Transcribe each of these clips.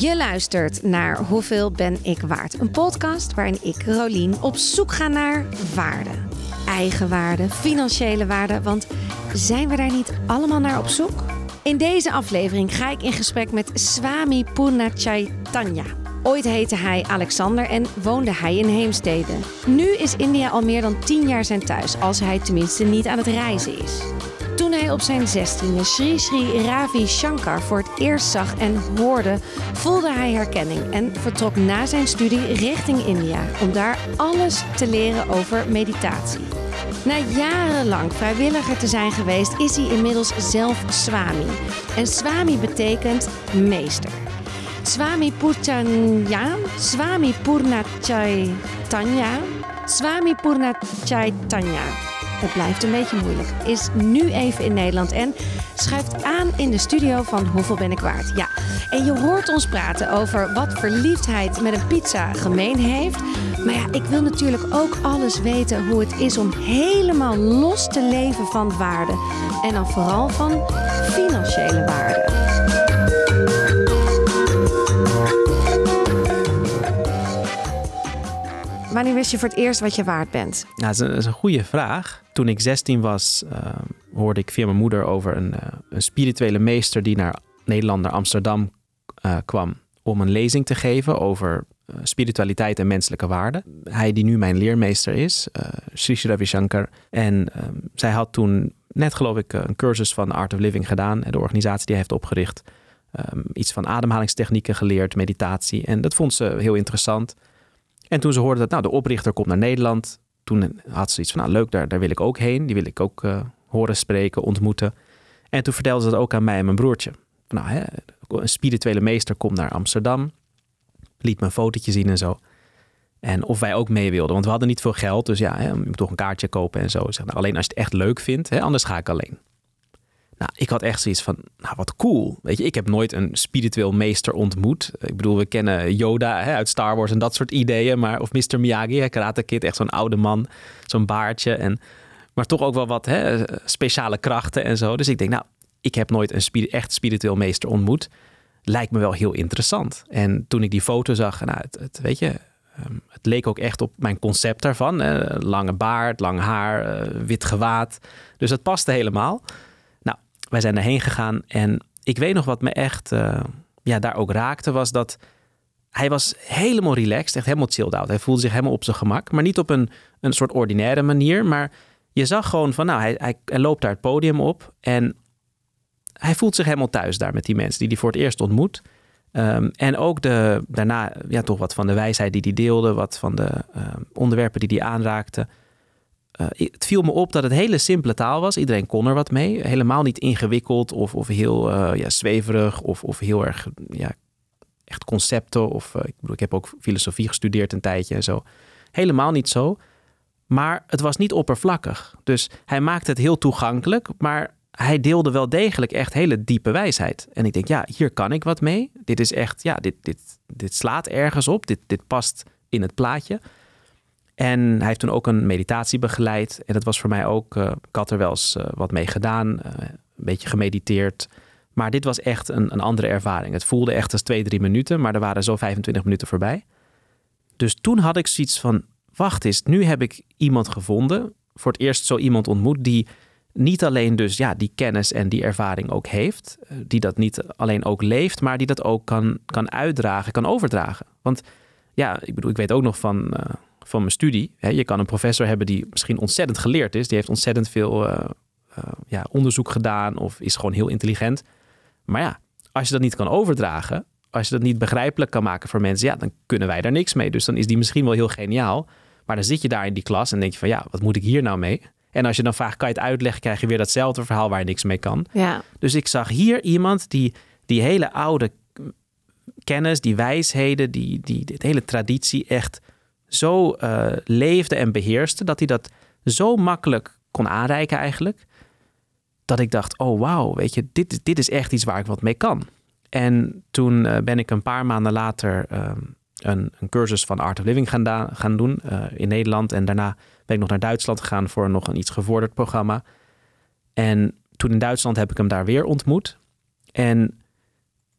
Je luistert naar Hoeveel ben ik waard? Een podcast waarin ik, Rolien, op zoek ga naar waarde. Eigenwaarde, financiële waarde, want zijn we daar niet allemaal naar op zoek? In deze aflevering ga ik in gesprek met Swami Purnachaitanya. Ooit heette hij Alexander en woonde hij in Heemstede. Nu is India al meer dan 10 jaar zijn thuis, als hij tenminste niet aan het reizen is. Hij op zijn zestiende Sri Sri Ravi Shankar voor het eerst zag en hoorde, voelde hij herkenning en vertrok na zijn studie richting India om daar alles te leren over meditatie. Na jarenlang vrijwilliger te zijn geweest, is hij inmiddels zelf Swami. En Swami betekent meester. Swami Purchanya, Swami Purnachaitanya, Swami Purnachaitanya. Het blijft een beetje moeilijk. Is nu even in Nederland en schuift aan in de studio van Hoeveel ben ik waard? Ja, en je hoort ons praten over wat verliefdheid met een pizza gemeen heeft. Maar ja, ik wil natuurlijk ook alles weten hoe het is om helemaal los te leven van waarde. En dan vooral van financiële waarde. Wanneer wist je voor het eerst wat je waard bent? Nou, dat is een, goede vraag. Toen ik 16 was, uh, hoorde ik via mijn moeder over een, uh, een spirituele meester die naar Nederland, naar Amsterdam uh, kwam om een lezing te geven over spiritualiteit en menselijke waarden. Hij die nu mijn leermeester is, Sri Sri Ravi Shankar. En ehm, zij had toen net geloof ik een cursus van Art of Living gedaan, de organisatie die hij heeft opgericht. Um, iets van ademhalingstechnieken geleerd, meditatie. En dat vond ze heel interessant. En toen ze hoorde dat nou, de oprichter komt naar Nederland, toen had ze iets van, nou leuk, daar, daar wil ik ook heen. Die wil ik ook uh, horen spreken, ontmoeten. En toen vertelde ze dat ook aan mij en mijn broertje. Nou, hè, een spirituele meester komt naar Amsterdam. Liet me een fotootje zien en zo. En of wij ook mee wilden, want we hadden niet veel geld. Dus ja, hè, je moet toch een kaartje kopen en zo. Zeg, nou, alleen als je het echt leuk vindt, hè, anders ga ik alleen. Nou, ik had echt zoiets van, nou wat cool. Weet je, ik heb nooit een spiritueel meester ontmoet. Ik bedoel, we kennen Yoda hè, uit Star Wars en dat soort ideeën. Maar, of Mr. Miyagi, hè, Karate Kid, echt zo'n oude man. Zo'n baardje. En, maar toch ook wel wat hè, speciale krachten en zo. Dus ik denk, nou, ik heb nooit een echt spiritueel meester ontmoet. Lijkt me wel heel interessant. En toen ik die foto zag, nou, het, weet je, um, het leek ook echt op mijn concept daarvan. Hè. Lange baard, lang haar, uh, wit gewaad. Dus het paste helemaal wij zijn erheen gegaan en ik weet nog wat me echt uh, ja, daar ook raakte, was dat hij was helemaal relaxed, echt helemaal chilled out. Hij voelde zich helemaal op zijn gemak, maar niet op een, een soort ordinaire manier. Maar je zag gewoon van, nou, hij, hij, loopt daar het podium op en hij voelt zich helemaal thuis daar met die mensen die hij voor het eerst ontmoet. Um, en ook de, daarna ja, toch wat van de wijsheid die hij deelde, wat van de uh, onderwerpen die hij aanraakte. Uh, het viel me op dat het hele simpele taal was. Iedereen kon er wat mee. Helemaal niet ingewikkeld of, of heel uh, ja, zweverig of, of heel erg ja, echt concepten. Of, uh, ik, bedoel, ik heb ook filosofie gestudeerd een tijdje en zo. Helemaal niet zo. Maar het was niet oppervlakkig. Dus hij maakte het heel toegankelijk, maar hij deelde wel degelijk echt hele diepe wijsheid. En ik denk, ja, hier kan ik wat mee. Dit is echt, ja, dit, dit, dit slaat ergens op. Dit, dit past in het plaatje. En hij heeft toen ook een meditatie begeleid. En dat was voor mij ook, uh, ik had er wel eens uh, wat mee gedaan, uh, een beetje gemediteerd. Maar dit was echt een, een, andere ervaring. Het voelde echt als twee, drie minuten, maar er waren zo 25 minuten voorbij. Dus toen had ik zoiets van, wacht eens, nu heb ik iemand gevonden. Voor het eerst zo iemand ontmoet die niet alleen dus ja, die kennis en die ervaring ook heeft. Die dat niet alleen ook leeft, maar die dat ook kan, kan uitdragen, kan overdragen. Want ja, ik bedoel, ik weet ook nog van van mijn studie. Je kan een professor hebben die misschien ontzettend geleerd is. Die heeft ontzettend veel uh, uh, ja, onderzoek gedaan of is gewoon heel intelligent. Maar ja, als je dat niet kan overdragen, als je dat niet begrijpelijk kan maken voor mensen, ja, dan kunnen wij daar niks mee. Dus dan is die misschien wel heel geniaal. Maar dan zit je daar in die klas en denk je van ja, wat moet ik hier nou mee? En als je dan vraagt, kan je het uitleggen, krijg je weer datzelfde verhaal waar je niks mee kan. Ja. Dus ik zag hier iemand die die hele oude kennis, die wijsheden, die, die, die hele traditie echt zo uh, leefde en beheerste, dat hij dat zo makkelijk kon aanreiken eigenlijk. Dat ik dacht, oh wauw, weet je, dit, dit is echt iets waar ik wat mee kan. En toen uh, ben ik een paar maanden later uh, een, een, cursus van Art of Living gaan, gaan doen uh, in Nederland. En daarna ben ik nog naar Duitsland gegaan voor nog een iets gevorderd programma. En toen in Duitsland heb ik hem daar weer ontmoet. En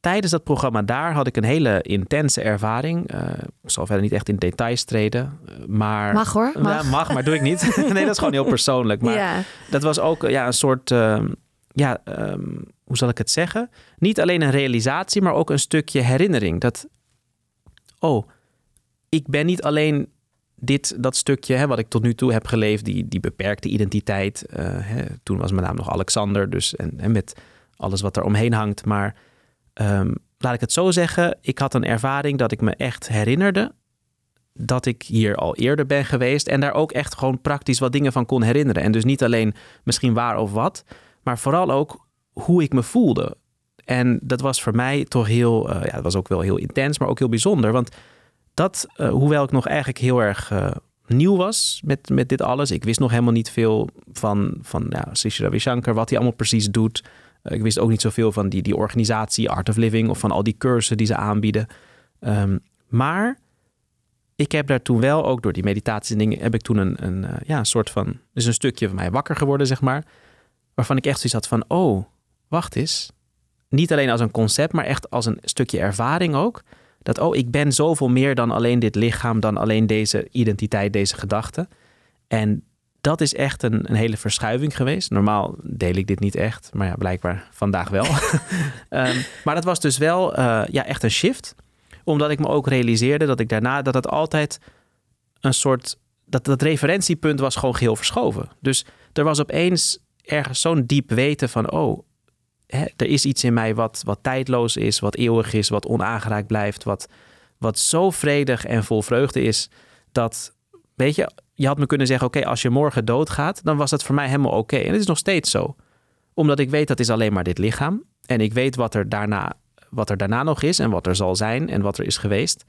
tijdens dat programma daar had ik een hele intense ervaring. Uh, ik zal verder niet echt in details treden. Maar, mag hoor. Mag. Ja, mag, maar doe ik niet. nee, dat is gewoon heel persoonlijk. Maar ja. dat was ook ja, een soort. Uh, ja, um, hoe zal ik het zeggen? Niet alleen een realisatie, maar ook een stukje herinnering. Dat. Oh, ik ben niet alleen dit, dat stukje hè, wat ik tot nu toe heb geleefd, die, die beperkte identiteit. Uh, hè, toen was mijn naam nog Alexander, dus en, en met alles wat er omheen hangt. Maar um, laat ik het zo zeggen, ik had een ervaring dat ik me echt herinnerde dat ik hier al eerder ben geweest en daar ook echt gewoon praktisch wat dingen van kon herinneren. En dus niet alleen misschien waar of wat, maar vooral ook hoe ik me voelde. En dat was voor mij toch heel, uh, ja, dat was ook wel heel intens, maar ook heel bijzonder. Want dat, uh, hoewel ik nog eigenlijk heel erg uh, nieuw was met, met dit alles, ik wist nog helemaal niet veel van, van ja, Shankar, wat hij allemaal precies doet. Eh, ik wist ook niet zoveel van die, die organisatie Art of Living of van al die cursussen die ze aanbieden. Um, maar ik heb daar toen wel, ook door die meditatie dingen, heb ik toen een, een, uh, ja, een soort van, dus een stukje van mij wakker geworden, zeg maar. Waarvan ik echt zoiets had van, oh, wacht eens. Niet alleen als een concept, maar echt als een stukje ervaring ook. Dat, oh, ik ben zoveel meer dan alleen dit lichaam, dan alleen deze identiteit, deze gedachte. En dat is echt een, een, hele verschuiving geweest. Normaal deel ik dit niet echt, maar ja, blijkbaar vandaag wel. um, maar dat was dus wel uh, ja, echt een shift. Omdat ik me ook realiseerde dat ik daarna dat het altijd een soort. Dat, dat referentiepunt was gewoon geheel verschoven. Dus er was opeens ergens zo'n diep weten van: oh, hè, er is iets in mij wat, wat tijdloos is, wat eeuwig is, wat onaangeraakt blijft, wat, wat zo vredig en vol vreugde is. Dat, weet je, je had me kunnen zeggen: Oké, als je morgen doodgaat, dan was het voor mij helemaal oké. En het is nog steeds zo. Omdat ik weet dat is alleen maar dit lichaam. En ik weet wat er, daarna, wat er daarna nog is en wat er zal zijn en wat er is geweest.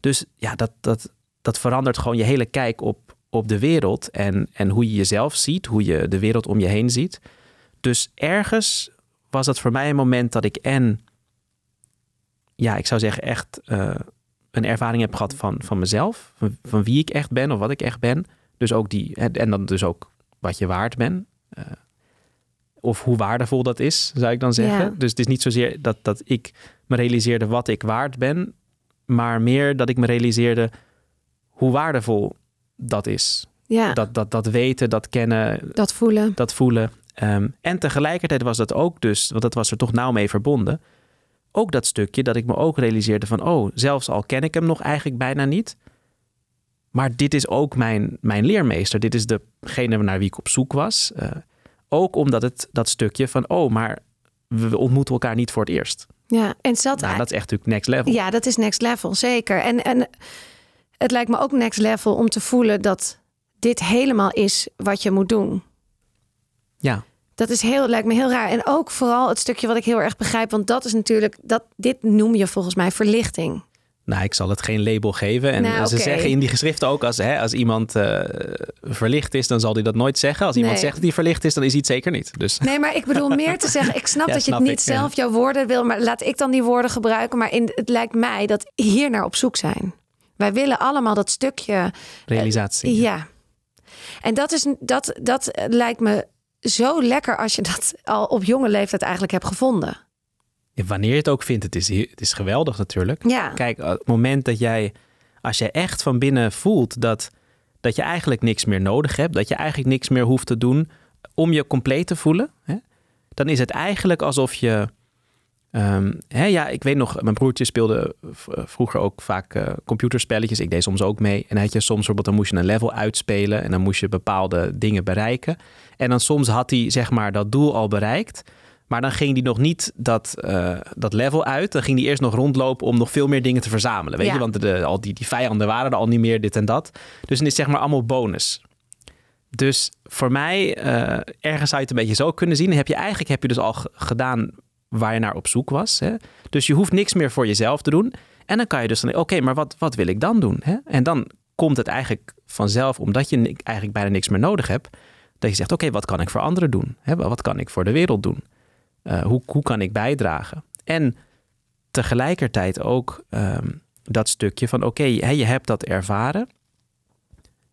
Dus ja, dat, dat, dat verandert gewoon je hele kijk op, op de wereld en, en hoe je jezelf ziet, hoe je de wereld om je heen ziet. Dus ergens was dat voor mij een moment dat ik en, ja, ik zou zeggen echt uh, een ervaring heb gehad van, van mezelf, van, van, wie ik echt ben of wat ik echt ben. Dus ook die, en dan dus ook wat je waard bent. Uh, of hoe waardevol dat is, zou ik dan zeggen. Ja. Dus het is niet zozeer dat, dat ik me realiseerde wat ik waard ben, maar meer dat ik me realiseerde hoe waardevol dat is. Ja. Dat, dat, dat weten, dat kennen. Dat voelen. Dat voelen. Um, en tegelijkertijd was dat ook dus, want dat was er toch nauw mee verbonden ook dat stukje dat ik me ook realiseerde van, oh, zelfs al ken ik hem nog eigenlijk bijna niet, maar dit is ook mijn, mijn leermeester. Dit is degene naar wie ik op zoek was. Uh, ook omdat het dat stukje van, oh, maar we ontmoeten elkaar niet voor het eerst. Ja, en zat. Nou, dat is echt natuurlijk next level. Ja, dat is next level, zeker. En, en het lijkt me ook next level om te voelen dat dit helemaal is wat je moet doen. Ja. Dat is heel, lijkt me heel raar. En ook vooral het stukje wat ik heel erg begrijp. Want dat is natuurlijk, dat, dit noem je volgens mij verlichting. Nou, ik zal het geen label geven. En nou, ze okay. zeggen in die geschriften ook, als, hè, als iemand uh, verlicht is, dan zal hij dat nooit zeggen. Als iemand zegt dat hij verlicht is, dan is hij het zeker niet. Dus Nee, maar ik bedoel meer te zeggen, ik snap Ja, dat je het niet ik, ja. zelf jouw woorden wil, maar laat ik dan die woorden gebruiken. Maar in, het lijkt mij dat hier naar op zoek zijn. Wij willen allemaal dat stukje. realisatie. Ja. En dat, is, dat, dat lijkt me zo lekker als je dat al op jonge leeftijd eigenlijk hebt gevonden. Ja, wanneer je het ook vindt, het is, het is geweldig natuurlijk. Ja. Kijk, op het moment dat jij, als jij echt van binnen voelt dat, dat je eigenlijk niks meer nodig hebt, dat je eigenlijk niks meer hoeft te doen om je compleet te voelen, hè, dan is het eigenlijk alsof je. Ehm, hè, ja, ik weet nog, mijn broertje speelde v- vroeger ook vaak eh, computerspelletjes. Ik deed soms ook mee. En dan had je soms bijvoorbeeld, dan moest je een level uitspelen en dan moest je bepaalde dingen bereiken. En dan soms had hij zeg maar dat doel al bereikt. Maar dan ging hij nog niet dat, eh, dat level uit. Dan ging hij eerst nog rondlopen om nog veel meer dingen te verzamelen. Weet Ja. je, want de, al die, die vijanden waren er al niet meer, dit en dat. Dus dan is zeg maar allemaal bonus. Dus voor mij, eh, ergens zou je het een beetje zo kunnen zien. Heb je eigenlijk heb je dus al gedaan waar je naar op zoek was. Hè? Dus je hoeft niks meer voor jezelf te doen. En dan kan je dus dan, oké, maar wat, wat wil ik dan doen? Hè? En dan komt het eigenlijk vanzelf, omdat je eigenlijk bijna niks meer nodig hebt, dat je zegt, oké, wat kan ik voor anderen doen? Hè? Wat kan ik voor de wereld doen? Uh, hoe, hoe kan ik bijdragen? En tegelijkertijd ook ehm, dat stukje van, oké, hè, je hebt dat ervaren.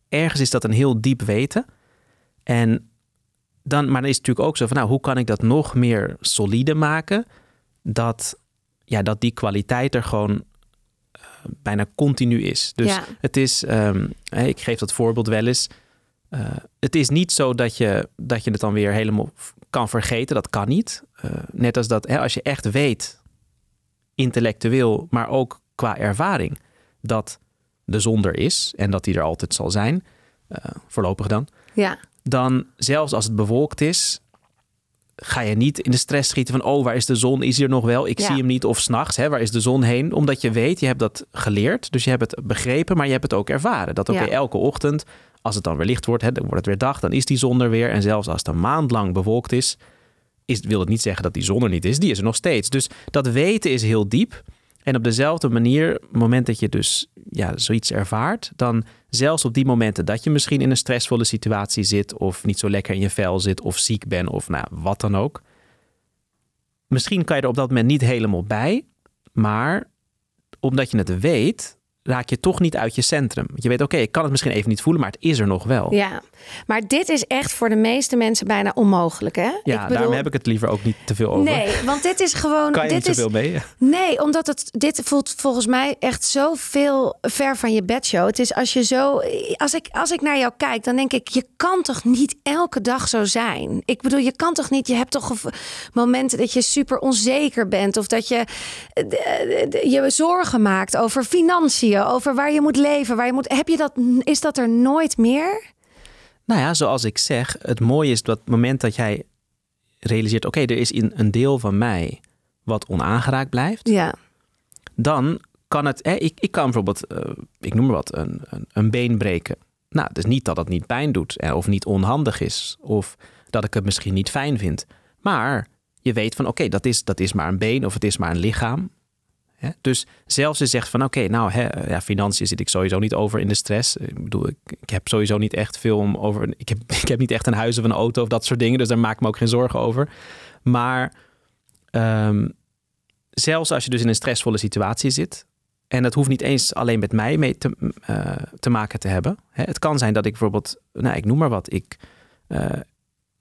Ergens is dat een heel diep weten. En dan, maar dan is het natuurlijk ook zo van, nou, hoe kan ik dat nog meer solide maken? Dat ja, dat die kwaliteit er gewoon eh, bijna continu is. Dus Ja. het is, ehm, ik geef dat voorbeeld wel eens. Eh, het is niet zo dat je, dat je het dan weer helemaal kan vergeten. Dat kan niet. Eh, net als dat hè, als je echt weet, intellectueel, maar ook qua ervaring, dat de zon er is en dat die er altijd zal zijn, voorlopig dan, Ja, dan zelfs als het bewolkt is, ga je niet in de stress schieten van, oh, waar is de zon? Is hij er nog wel? Ik Ja. zie hem niet. Of s'nachts, waar is de zon heen? Omdat je weet, je hebt dat geleerd. Dus je hebt het begrepen, maar je hebt het ook ervaren. Dat oké, Ja. elke ochtend, als het dan weer licht wordt, hè, dan wordt het weer dag, dan is die zon er weer. En zelfs als het een maand lang bewolkt is, is wil het niet zeggen dat die zon er niet is. Die is er nog steeds. Dus dat weten is heel diep. En op dezelfde manier, op het moment dat je dus ja, zoiets ervaart, dan zelfs op die momenten dat je misschien in een stressvolle situatie zit, of niet zo lekker in je vel zit, of ziek bent, of nou, wat dan ook. Misschien kan je er op dat moment niet helemaal bij, maar omdat je het weet, raak je toch niet uit je centrum. Want je weet, oké, ik kan het misschien even niet voelen, maar het is er nog wel. ja. Maar dit is echt voor de meeste mensen bijna onmogelijk, hè? Ja, daarom heb ik het liever ook niet te veel over. Nee, want dit is gewoon. kan je dit niet is, mee? Nee, omdat het, dit voelt volgens mij echt zo veel ver van je bedshow. Het is als je zo. Als ik, als ik naar jou kijk, dan denk ik, je kan toch niet elke dag zo zijn? Ik bedoel, je kan toch niet. Je hebt toch momenten dat je super onzeker bent. Of dat je eh, d- d- je zorgen maakt over financiën, over waar je moet leven. Waar je moet, heb je dat, is dat er nooit meer? Nou ja, zoals ik zeg, het mooie is dat het moment dat jij realiseert, oké, er is in een deel van mij wat onaangeraakt blijft, Ja, dan kan het, hè, ik, ik kan bijvoorbeeld, eh, ik noem maar wat, een, een, een been breken. Nou, het is niet dat het niet pijn doet of niet onhandig is of dat ik het misschien niet fijn vind. Maar je weet van, oké, dat, is, dat is maar een been of het is maar een lichaam. Dus zelfs je zegt van, oké, nou, hè, ja, financiën zit ik sowieso niet over in de stress. Ik bedoel, ik, ik heb sowieso niet echt veel om over... Ik heb, ik heb niet echt een huis of een auto of dat soort dingen, dus daar maak ik me ook geen zorgen over. Maar ehm, zelfs als je dus in een stressvolle situatie zit... En dat hoeft niet eens alleen met mij mee te, eh, te maken te hebben. Hè, Het kan zijn dat ik bijvoorbeeld, nou, ik noem maar wat, ik, eh,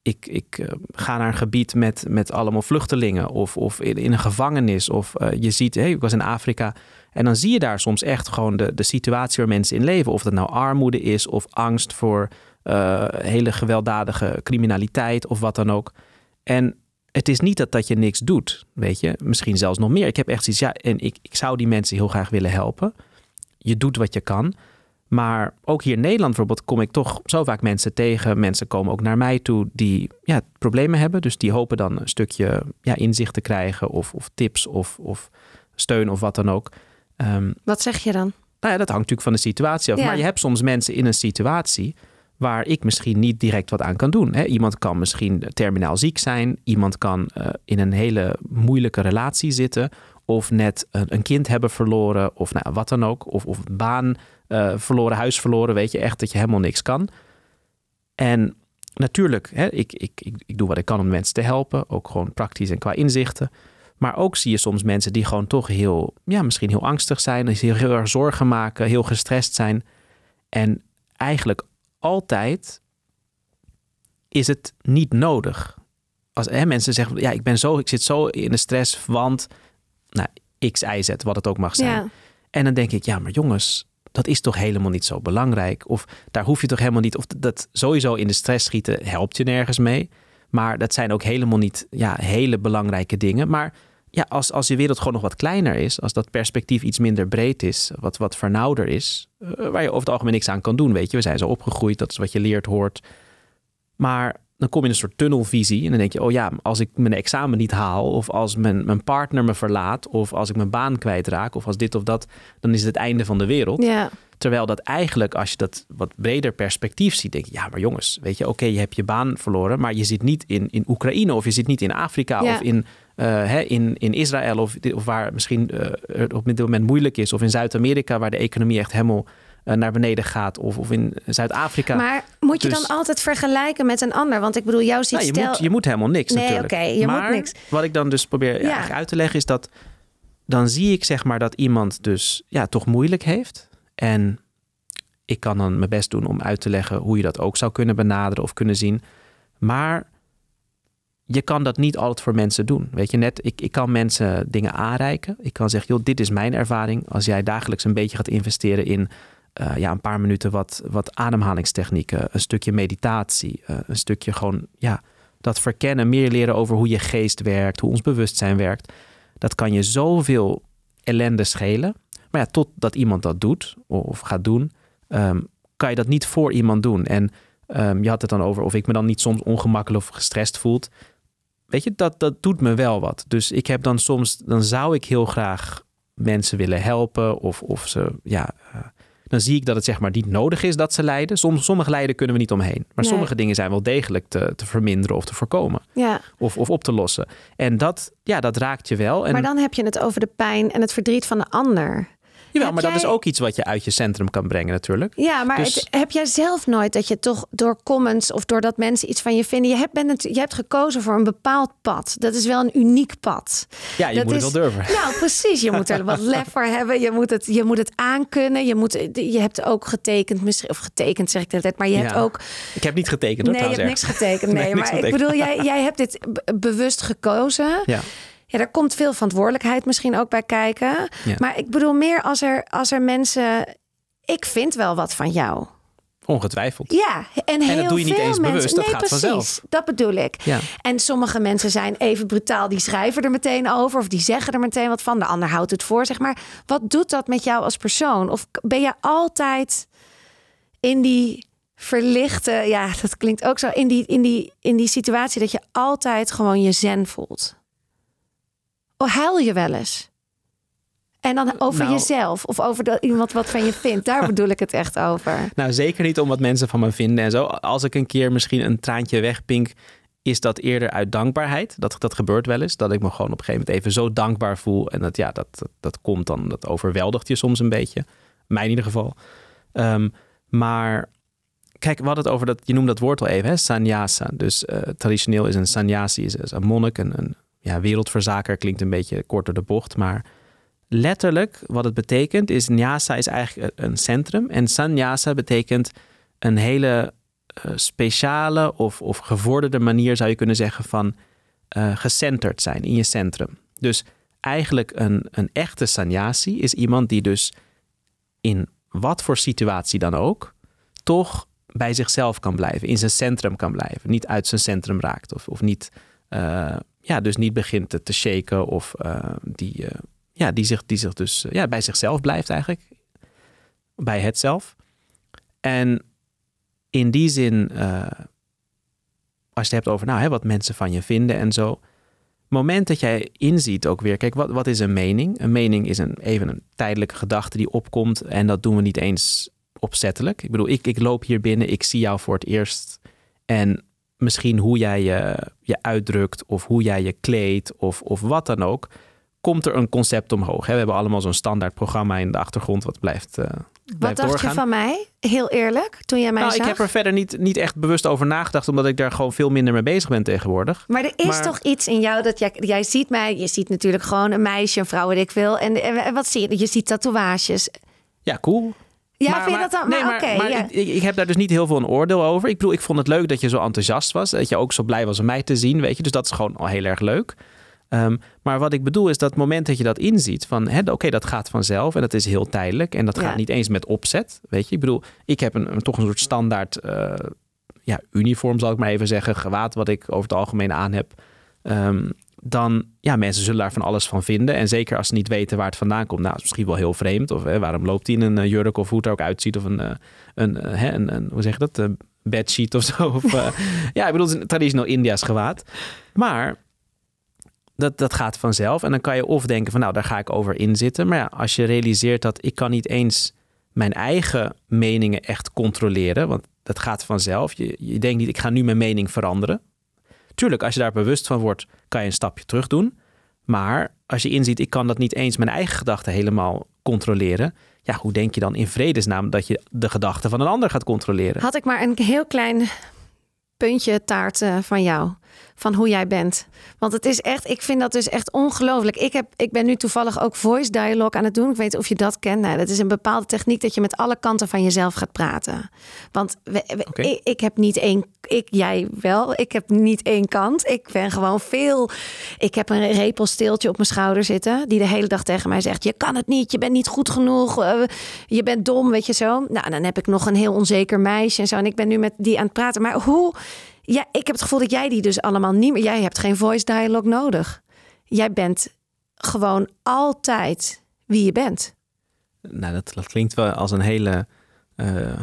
ik, ik eh, ga naar een gebied met, met allemaal vluchtelingen of, of in, een gevangenis. Of eh, je ziet, hey, ik was in Afrika en dan zie je daar soms echt gewoon de, de situatie waar mensen in leven. Of dat nou armoede is of angst voor eh, hele gewelddadige criminaliteit of wat dan ook. En het is niet dat, dat je niks doet, weet je. Misschien zelfs nog meer. Ik heb echt zoiets, ja, en ik, ik zou die mensen heel graag willen helpen. Je doet wat je kan. Maar ook hier in Nederland bijvoorbeeld kom ik toch zo vaak mensen tegen. Mensen komen ook naar mij toe die ja, problemen hebben. Dus die hopen dan een stukje ja, inzicht te krijgen of, of tips of, of steun of wat dan ook. Ehm, wat zeg je dan? nou ja, dat hangt natuurlijk van de situatie af. Ja. Maar je hebt soms mensen in een situatie waar ik misschien niet direct wat aan kan doen. Hè? Iemand kan misschien terminaal ziek zijn. Iemand kan eh, in een hele moeilijke relatie zitten. Of net een, kind hebben verloren. Of nou, wat dan ook. Of, of baan eh, verloren, huis verloren. Weet je echt dat je helemaal niks kan. En natuurlijk, hè, ik, ik, ik, ik doe wat ik kan om mensen te helpen. Ook gewoon praktisch en qua inzichten. Maar ook zie je soms mensen die gewoon toch heel, ja, misschien heel angstig zijn, die heel erg zorgen maken, heel gestrest zijn. En eigenlijk altijd is het niet nodig. Als hè, mensen zeggen, ja, ik ben zo, ik zit zo in de stress, want nou, X, Y, Z, wat het ook mag zijn. Ja. En dan denk ik, ja, maar jongens, dat is toch helemaal niet zo belangrijk. Of daar hoef je toch helemaal niet, of dat sowieso in de stress schieten helpt je nergens mee. Maar dat zijn ook helemaal niet ja, hele belangrijke dingen. Maar ja, als, als je wereld gewoon nog wat kleiner is, als dat perspectief iets minder breed is, wat, wat vernauwder is, eh, waar je over het algemeen niks aan kan doen, weet je. We zijn zo opgegroeid, dat is wat je leert, hoort. Maar dan kom je in een soort tunnelvisie en dan denk je, oh ja, als ik mijn examen niet haal, of als mijn, mijn partner me verlaat, of als ik mijn baan kwijtraak, of als dit of dat, dan is het het einde van de wereld. Ja. Terwijl dat eigenlijk, als je dat wat breder perspectief ziet, denk je, ja, maar jongens, weet je, oké, je hebt je baan verloren, maar je zit niet in, in Oekraïne of je zit niet in Afrika Ja. of in, eh, hè, in, in Israël of, of waar misschien eh, het op dit moment moeilijk is, of in Zuid-Amerika waar de economie echt helemaal naar beneden gaat, of, of in Zuid-Afrika. Maar moet je Dus- dan altijd vergelijken met een ander? Want ik bedoel, jou ziet Nou, je, stel... moet, je moet helemaal niks Nee, natuurlijk. oké, je moet maar niks. wat ik dan dus probeer ja. Ja. eigenlijk uit te leggen is dat... dan zie ik zeg maar dat iemand dus ja, toch moeilijk heeft. En ik kan dan mijn best doen om uit te leggen... hoe je dat ook zou kunnen benaderen of kunnen zien. Maar je kan dat niet altijd voor mensen doen. Weet je, net, ik, ik kan mensen dingen aanreiken. Ik kan zeggen, joh, dit is mijn ervaring. Als jij dagelijks een beetje gaat investeren in uh, ja, een paar minuten wat, wat ademhalingstechnieken, een stukje meditatie, uh, een stukje gewoon, ja, dat verkennen, meer leren over hoe je geest werkt, hoe ons bewustzijn werkt. Dat kan je zoveel ellende schelen. Maar ja, totdat iemand dat doet of gaat doen, um, kan je dat niet voor iemand doen. En um, je had het dan over of ik me dan niet soms ongemakkelijk of gestrest voelt. Weet je, dat, dat doet me wel wat. Dus ik heb dan soms, dan zou ik heel graag mensen willen helpen of, of ze, ja, uh, dan zie ik dat het zeg maar niet nodig is dat ze lijden. Soms, sommige lijden kunnen we niet omheen. Maar sommige dingen zijn wel degelijk te, te verminderen of te voorkomen. Ja. Of, of op te lossen. En dat, ja, dat raakt je wel. En... Maar dan heb je het over de pijn en het verdriet van de ander. Jawel, maar dat is ook iets wat je uit je centrum kan brengen natuurlijk. Ja, maar dus... heb jij zelf nooit dat je toch door comments of doordat mensen iets van je vinden... Je hebt, bent je hebt gekozen voor een bepaald pad. Dat is wel een uniek pad. Ja, je dat moet is... het wel durven. Nou, precies. Je moet er wat lef voor hebben. Je moet het, je moet het aankunnen. Je, moet, je hebt ook getekend, misschien, of getekend zeg ik de tijd, maar je hebt ook... Ik heb niet getekend hoor, Nee, je hebt niks getekend. Nee, nee maar ik bedoel, jij, jij hebt dit bewust gekozen. Ja. Ja, daar komt veel verantwoordelijkheid misschien ook bij kijken. Ja. Maar ik bedoel meer als er, als er mensen... Ik vind wel wat van jou. Ongetwijfeld. Ja, en, heel en dat doe je niet eens mensen. bewust, dat nee, gaat precies, vanzelf. Dat bedoel ik. Ja. En sommige mensen zijn even brutaal, die schrijven er meteen over of die zeggen er meteen wat van. De ander houdt het voor, zeg maar. Wat doet dat met jou als persoon? Of ben je altijd in die verlichte, ja, dat klinkt ook zo, in die, in die, in die situatie dat je altijd gewoon je zen voelt? Of huil je wel eens? En dan over Nou- jezelf of over dat iemand wat van je vindt. Daar bedoel ik het echt over. Nou, zeker niet om wat mensen van me vinden en zo. Als ik een keer misschien een traantje wegpink, is dat eerder uit dankbaarheid. Dat, dat gebeurt wel eens. Dat ik me gewoon op een gegeven moment even zo dankbaar voel. En dat, ja, dat, dat, dat komt dan, dat overweldigt je soms een beetje. Mij in ieder geval. Ehm, maar kijk, we hadden het over dat, je noemde dat woord al even, hè? sannyasa. Dus eh, traditioneel is een sannyasi is, is een monnik, een, een ja, wereldverzaker. Klinkt een beetje kort door de bocht, maar letterlijk wat het betekent is nyasa is eigenlijk een centrum. En sannyasa betekent een hele uh, speciale of, of gevorderde manier, zou je kunnen zeggen, van uh, gecenterd zijn in je centrum. Dus eigenlijk een, een echte sannyasi is iemand die dus in wat voor situatie dan ook, toch bij zichzelf kan blijven, in zijn centrum kan blijven, niet uit zijn centrum raakt of, of niet, uh, ja, dus niet begint te, te shaken of die, ja, die, zich, die zich dus ja, bij zichzelf blijft eigenlijk, bij het zelf. En in die zin, als je het hebt over nou, hè, wat mensen van je vinden en zo. moment dat jij inziet ook weer, kijk, wat, wat is een mening? Een mening is een, even een tijdelijke gedachte die opkomt en dat doen we niet eens opzettelijk. Ik bedoel, ik, ik loop hier binnen, ik zie jou voor het eerst en misschien hoe jij je, je uitdrukt of hoe jij je kleedt of, of wat dan ook, komt er een concept omhoog. Hè? We hebben allemaal zo'n standaard programma in de achtergrond wat blijft, uh, blijft Wat dacht doorgaan. je van mij? Heel eerlijk, toen jij mij nou, zag? ik heb er verder niet, niet echt bewust over nagedacht, omdat ik daar gewoon veel minder mee bezig ben tegenwoordig. Maar er is Maar- toch iets in jou dat jij, jij ziet mij, je ziet natuurlijk gewoon een meisje, een vrouw, weet ik veel. En, en wat zie je? Je ziet tatoeages. Ja, cool. Ja, maar, vind je dat dan? nee, maar maar ja. ik, ik, heb daar dus niet heel veel een oordeel over. Ik bedoel, ik vond het leuk dat je zo enthousiast was. Dat je ook zo blij was om mij te zien, weet je. Dus dat is gewoon al heel erg leuk. Ehm, maar wat ik bedoel is dat moment dat je dat inziet van, oké, dat gaat vanzelf en dat is heel tijdelijk en dat Ja. gaat niet eens met opzet, weet je. Ik bedoel, ik heb een, een- toch een soort standaard eh, ja, uniform, zal ik maar even zeggen, gewaad wat ik over het algemeen aan heb. Ehm, dan, ja, mensen zullen daar van alles van vinden. En zeker als ze niet weten waar het vandaan komt. Nou, is misschien wel heel vreemd. Of hè, waarom loopt hij in een eh, jurk of hoe het er ook uitziet. Of een, eh, een, eh, hè, een, een hoe zeg je dat, een bedsheet of zo. Of, ja, ik bedoel, het is een traditioneel India's gewaad. Maar dat, dat gaat vanzelf. En dan kan je of denken van nou, daar ga ik over inzitten. Maar ja, als je realiseert dat ik kan niet eens mijn eigen meningen echt controleren. Want dat gaat vanzelf. Je, je denkt niet, ik ga nu mijn mening veranderen. Tuurlijk, als je daar bewust van wordt, kan je een stapje terug doen. Maar als je inziet, ik kan dat niet eens mijn eigen gedachten helemaal controleren. Ja, hoe denk je dan in vredesnaam dat je de gedachten van een ander gaat controleren? Had ik maar een heel klein puntje taart eh, van jou. Van hoe jij bent. Want het is echt, ik vind dat dus echt ongelooflijk. Ik, heb, ik ben nu toevallig ook voice dialogue aan het doen. Ik weet of je dat kent. Nou, dat is een bepaalde techniek dat je met alle kanten van jezelf gaat praten. Want we, ik, ik, heb niet één, ik, jij wel. Ik heb niet één kant. Ik ben gewoon veel. Ik heb een repelsteeltje op mijn schouder zitten die de hele dag tegen mij zegt: Je kan het niet, je bent niet goed genoeg, uh, je bent dom, weet je zo. Nou, dan heb ik nog een heel onzeker meisje en zo. En ik ben nu met die aan het praten. Maar hoe ja, ik heb het gevoel dat jij die dus allemaal niet meer. Jij hebt geen voice dialogue nodig. Jij bent gewoon altijd wie je bent. Nou, dat, dat klinkt wel als een hele, uh,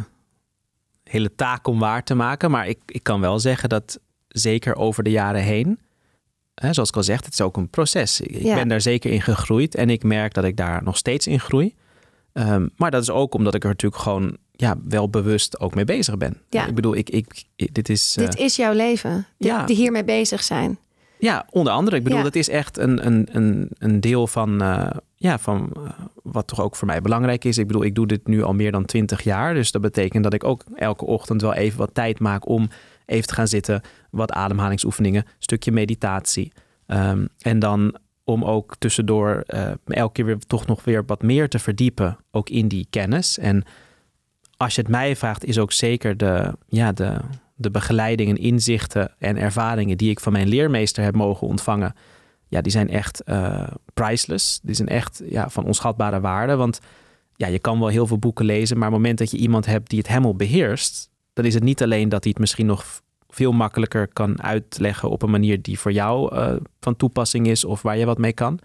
hele taak om waar te maken. Maar ik, ik kan wel zeggen dat zeker over de jaren heen, hè, zoals ik al zeg, het is ook een proces. Ik ben daar zeker in gegroeid en ik merk dat ik daar nog steeds in groei. Um, maar dat is ook omdat ik er natuurlijk gewoon ja, wel bewust ook mee bezig ben. Ja. Ik bedoel, ik, ik, dit is. Dit uh, is jouw leven. Die, ja. die hiermee bezig zijn. Ja, onder andere. Ik bedoel, ja. dat is echt een, een, een, een deel van, uh, ja, van uh, wat toch ook voor mij belangrijk is. Ik bedoel, ik doe dit nu al meer dan twintig jaar. Dus dat betekent dat ik ook elke ochtend wel even wat tijd maak om even te gaan zitten. Wat ademhalingsoefeningen, stukje meditatie. Um, en dan om ook tussendoor elke keer weer toch nog weer wat meer te verdiepen, ook in die kennis. En als je het mij vraagt, is ook zeker de, ja, de, de begeleiding en inzichten en ervaringen die ik van mijn leermeester heb mogen ontvangen. Ja, die zijn echt uh, priceless. Die zijn echt ja, van onschatbare waarde. Want ja, je kan wel heel veel boeken lezen, maar op het moment dat je iemand hebt die het helemaal beheerst, dan is het niet alleen dat hij het misschien nog veel makkelijker kan uitleggen op een manier die voor jou uh, van toepassing is of waar je wat mee kan.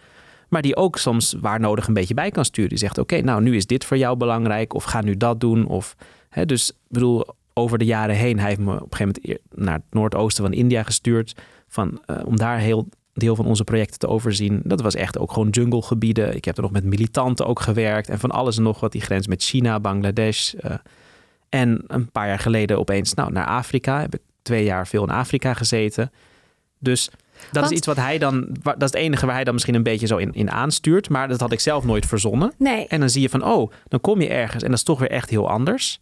Maar die ook soms waar nodig een beetje bij kan sturen. Die zegt: Oké, nou nu is dit voor jou belangrijk. Of ga nu dat doen. Of, hè, dus ik bedoel, over de jaren heen, hij heeft me op een gegeven moment naar het noordoosten van India gestuurd. Van, uh, om daar heel deel van onze projecten te overzien. Dat was echt ook gewoon junglegebieden. Ik heb er nog met militanten ook gewerkt. En van alles en nog wat die grens met China, Bangladesh. Uh, en een paar jaar geleden opeens nou, naar Afrika. Heb ik twee jaar veel in Afrika gezeten. Dus dat is iets wat hij dan, dat is het enige waar hij dan misschien een beetje zo in, in aanstuurt. Maar dat had ik zelf nooit verzonnen. Nee. En dan zie je van, oh, dan kom je ergens en dat is toch weer echt heel anders.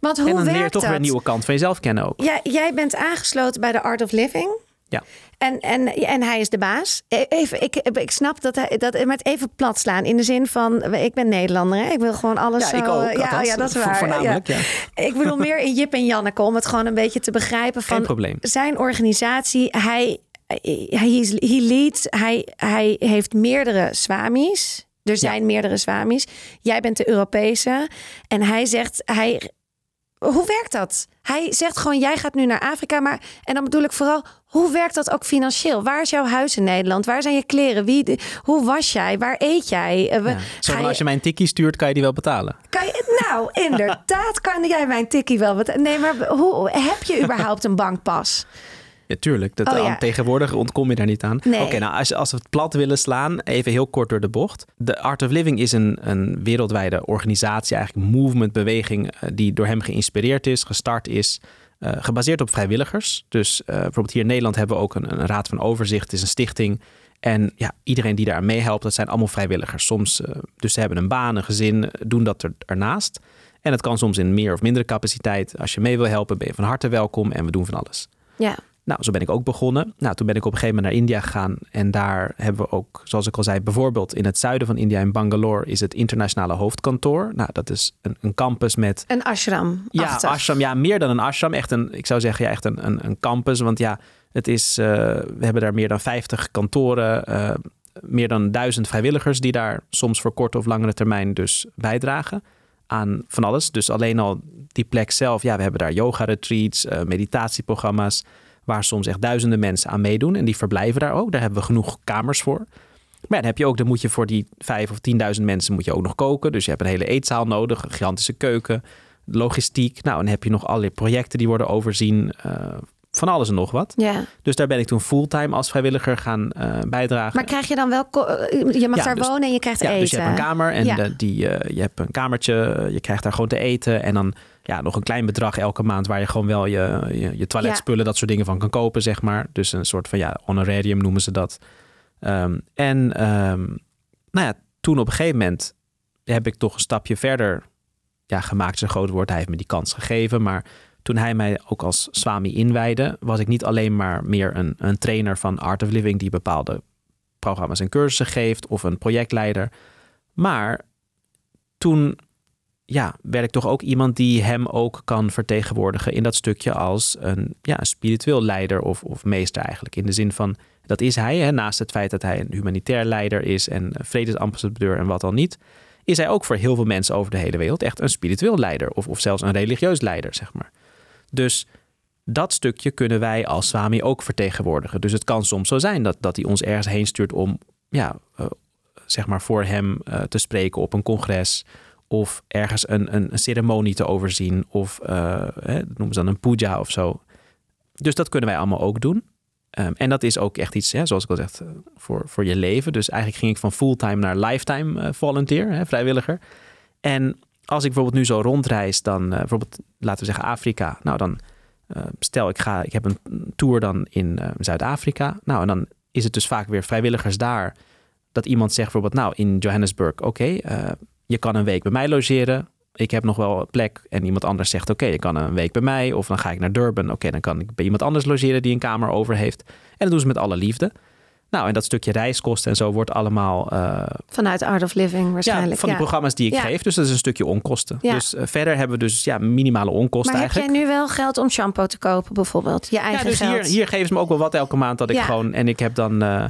Want hoe en dan leer je toch dat? weer een nieuwe kant van jezelf kennen ook. Ja, jij bent aangesloten bij de Art of Living. Ja. En, en, en hij is de baas. E, even, ik, ik snap dat hij dat met even plat slaan. In de zin van, ik ben Nederlander. Hè? Ik wil gewoon alles ja, zo. Ik ook, ja, ja, dat is waar. Voornamelijk, ja. Ik bedoel meer in Jip en Janneke. Om het gewoon een beetje te begrijpen van Geen probleem. zijn organisatie. Hij, hij, he leads, hij, hij heeft meerdere swamis. Er zijn ja. meerdere swamis. Jij bent de Europese. En hij zegt, hij, hoe werkt dat? Hij zegt gewoon, jij gaat nu naar Afrika. Maar, en dan bedoel ik vooral, hoe werkt dat ook financieel? Waar is jouw huis in Nederland? Waar zijn je kleren? Wie, hoe was jij? Waar eet jij? Uh, ja. Zo, je... als je mij een tikkie stuurt, kan je die wel betalen? Kan je, nou, inderdaad kan jij mijn tikkie wel betalen. Nee, maar hoe, heb je überhaupt een bankpas? Ja, tuurlijk. Dat, Oh, ja. Tegenwoordig ontkom je daar niet aan. Nee. Oké, nou als, als we het plat willen slaan, even heel kort door de bocht. De Art of Living is een, een wereldwijde organisatie, eigenlijk movement, beweging, eh, die door hem geïnspireerd is, gestart is. eh, gebaseerd op vrijwilligers. Dus eh, bijvoorbeeld hier in Nederland hebben we ook een, een raad van overzicht. Het is een stichting. En ja, iedereen die daar meehelpt, dat zijn allemaal vrijwilligers. Soms, dus ze hebben een baan, een gezin, doen dat er, ernaast. En het kan soms in meer of mindere capaciteit. Als je mee wil helpen, ben je van harte welkom en we doen van alles. Ja. Nou, zo ben ik ook begonnen. Nou, toen ben ik op een gegeven moment naar India gegaan. En daar hebben we ook, zoals ik al zei, bijvoorbeeld in het zuiden van India, in Bangalore, is het internationale hoofdkantoor. Nou, dat is een, een campus met. Een ashram. Ja, ashram. Ja, meer dan een ashram. Echt een, ik zou zeggen, ja, echt een, een, een campus. Want ja, het is, uh, we hebben daar meer dan 50 kantoren. Uh, meer dan duizend vrijwilligers die daar soms voor korte of langere termijn dus bijdragen aan van alles. Dus alleen al die plek zelf. Ja, we hebben daar yoga retreats, uh, meditatieprogramma's waar soms echt duizenden mensen aan meedoen. En die verblijven daar ook. Daar hebben we genoeg kamers voor. Maar dan heb je ook, dan moet je voor die vijf of tienduizend mensen moet je ook nog koken. Dus je hebt een hele eetzaal nodig, een gigantische keuken, logistiek. Nou, dan heb je nog allerlei projecten die worden overzien. Uh, van alles en nog wat. Ja. Dus daar ben ik toen fulltime als vrijwilliger gaan uh, bijdragen. Maar krijg je dan wel... Je mag ja, daar dus, wonen en je krijgt ja, eten. Dus je hebt een kamer en ja. de, die, uh, je hebt een kamertje. Je krijgt daar gewoon te eten. En dan ja, nog een klein bedrag elke maand... waar je gewoon wel je, je, je toiletspullen, dat soort dingen van kan kopen, zeg maar. Dus een soort van, ja, honorarium noemen ze dat. Um, en um, nou ja, toen op een gegeven moment... heb ik toch een stapje verder ja, gemaakt, is een groot woord. Hij heeft me die kans gegeven, maar toen hij mij ook als Swami inwijde, was ik niet alleen maar meer een, een trainer van Art of Living die bepaalde programma's en cursussen geeft of een projectleider. Maar toen ja, werd ik toch ook iemand die hem ook kan vertegenwoordigen in dat stukje als een, ja, spiritueel leider of, of meester eigenlijk. In de zin van, dat is hij, hè, naast het feit dat hij een humanitair leider is en vredesambassadeur en wat al niet, is hij ook voor heel veel mensen over de hele wereld echt een spiritueel leider of, of zelfs een religieus leider, zeg maar. Dus dat stukje kunnen wij als Swami ook vertegenwoordigen. Dus het kan soms zo zijn dat, dat hij ons ergens heen stuurt om ja, uh, zeg maar voor hem uh, te spreken op een congres. Of ergens een, een, ceremonie te overzien. Of uh, hè, dat noemen ze dan een puja of zo. Dus dat kunnen wij allemaal ook doen. Um, en dat is ook echt iets, hè, zoals ik al zeg, voor, voor je leven. Dus eigenlijk ging ik van fulltime naar lifetime volunteer, hè, vrijwilliger. En als ik bijvoorbeeld nu zo rondreis, dan uh, bijvoorbeeld, laten we zeggen Afrika. Nou, dan uh, stel ik ga, ik heb een tour dan in Zuid-Afrika. Nou, en dan is het dus vaak weer vrijwilligers daar. Dat iemand zegt bijvoorbeeld, nou, in Johannesburg, oké, je kan een week bij mij logeren. Ik heb nog wel plek. En iemand anders zegt: Oké, je kan een week bij mij. Of dan ga ik naar Durban. Oké, dan kan ik bij iemand anders logeren die een kamer over heeft. En dat doen ze met alle liefde. Nou, en dat stukje reiskosten en zo wordt allemaal. Uh, Vanuit Art of Living waarschijnlijk. Ja, van die programma's die ik geef. Dus dat is een stukje onkosten. Dus uh, verder hebben we dus ja, minimale onkosten maar eigenlijk. heb jij nu wel geld om shampoo te kopen, bijvoorbeeld? Je eigen ja, dus geld? Hier, hier geven ze me ook wel wat elke maand dat ik gewoon. En ik heb dan. Uh,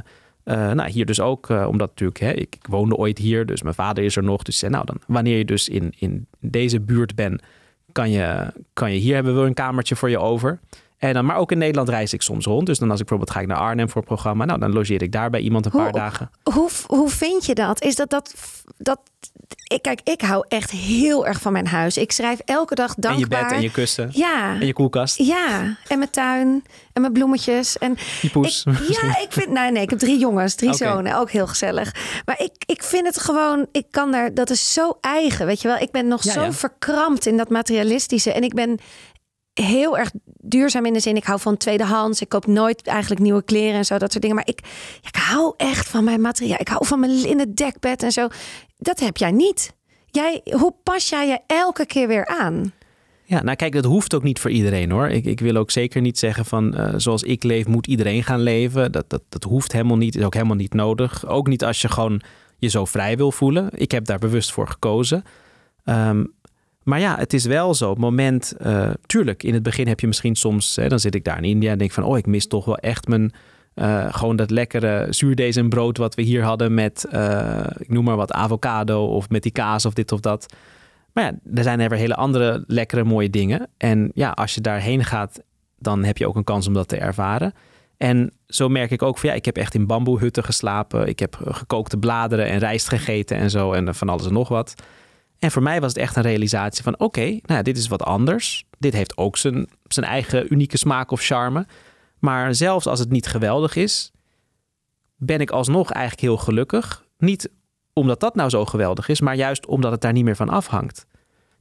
uh, nou, hier dus ook, uh, omdat natuurlijk, hè, ik, ik, woonde ooit hier, dus mijn vader is er nog. Dus nou, dan, wanneer je dus in, in deze buurt bent, kan je, kan je hier hebben we een kamertje voor je over. En dan, maar ook in Nederland reis ik soms rond. Dus dan als ik bijvoorbeeld ga ik naar Arnhem voor een programma, nou dan logeer ik daar bij iemand een hoe, paar dagen. Hoe, hoe vind je dat? Is dat dat, dat ik, kijk, ik hou echt heel erg van mijn huis. Ik schrijf elke dag dankbaar. En je bed en je kussen. Ja. En je koelkast. Ja. En mijn tuin. En mijn bloemetjes. En je poes. Ik, ja, ik vind... Nee, nee, ik heb drie jongens. Drie okay. zonen. Ook heel gezellig. Maar ik, ik vind het gewoon... Ik kan daar... Dat is zo eigen, weet je wel. Ik ben nog Ja, zo ja. verkrampt in dat materialistische. En ik ben heel erg duurzaam in de zin. Ik hou van tweedehands. Ik koop nooit eigenlijk nieuwe kleren en zo. Dat soort dingen. Maar ik, ik hou echt van mijn materiaal. Ik hou van mijn linnen dekbed en zo. Dat heb jij niet. Jij, hoe pas jij je elke keer weer aan? Ja, nou kijk, dat hoeft ook niet voor iedereen hoor. Ik, ik wil ook zeker niet zeggen van uh, zoals ik leef, moet iedereen gaan leven. Dat, dat, dat hoeft helemaal niet, is ook helemaal niet nodig. Ook niet als je gewoon je zo vrij wil voelen. Ik heb daar bewust voor gekozen. Um, maar ja, het is wel zo. Op het moment, uh, tuurlijk, in het begin heb je misschien soms, hè, dan zit ik daar in India en denk van, oh, ik mis toch wel echt mijn, uh, gewoon dat lekkere zuurdees en brood wat we hier hadden met, uh, ik noem maar wat, avocado of met die kaas of dit of dat. Maar ja, er zijn er weer hele andere lekkere mooie dingen. En ja, als je daarheen gaat, dan heb je ook een kans om dat te ervaren. En zo merk ik ook van ja, ik heb echt in bamboehutten geslapen. Ik heb gekookte bladeren en rijst gegeten en zo en van alles en nog wat. En voor mij was het echt een realisatie van oké, nou dit is wat anders. Dit heeft ook zijn, zijn eigen unieke smaak of charme. Maar zelfs als het niet geweldig is, ben ik alsnog eigenlijk heel gelukkig. Niet omdat dat nou zo geweldig is, maar juist omdat het daar niet meer van afhangt.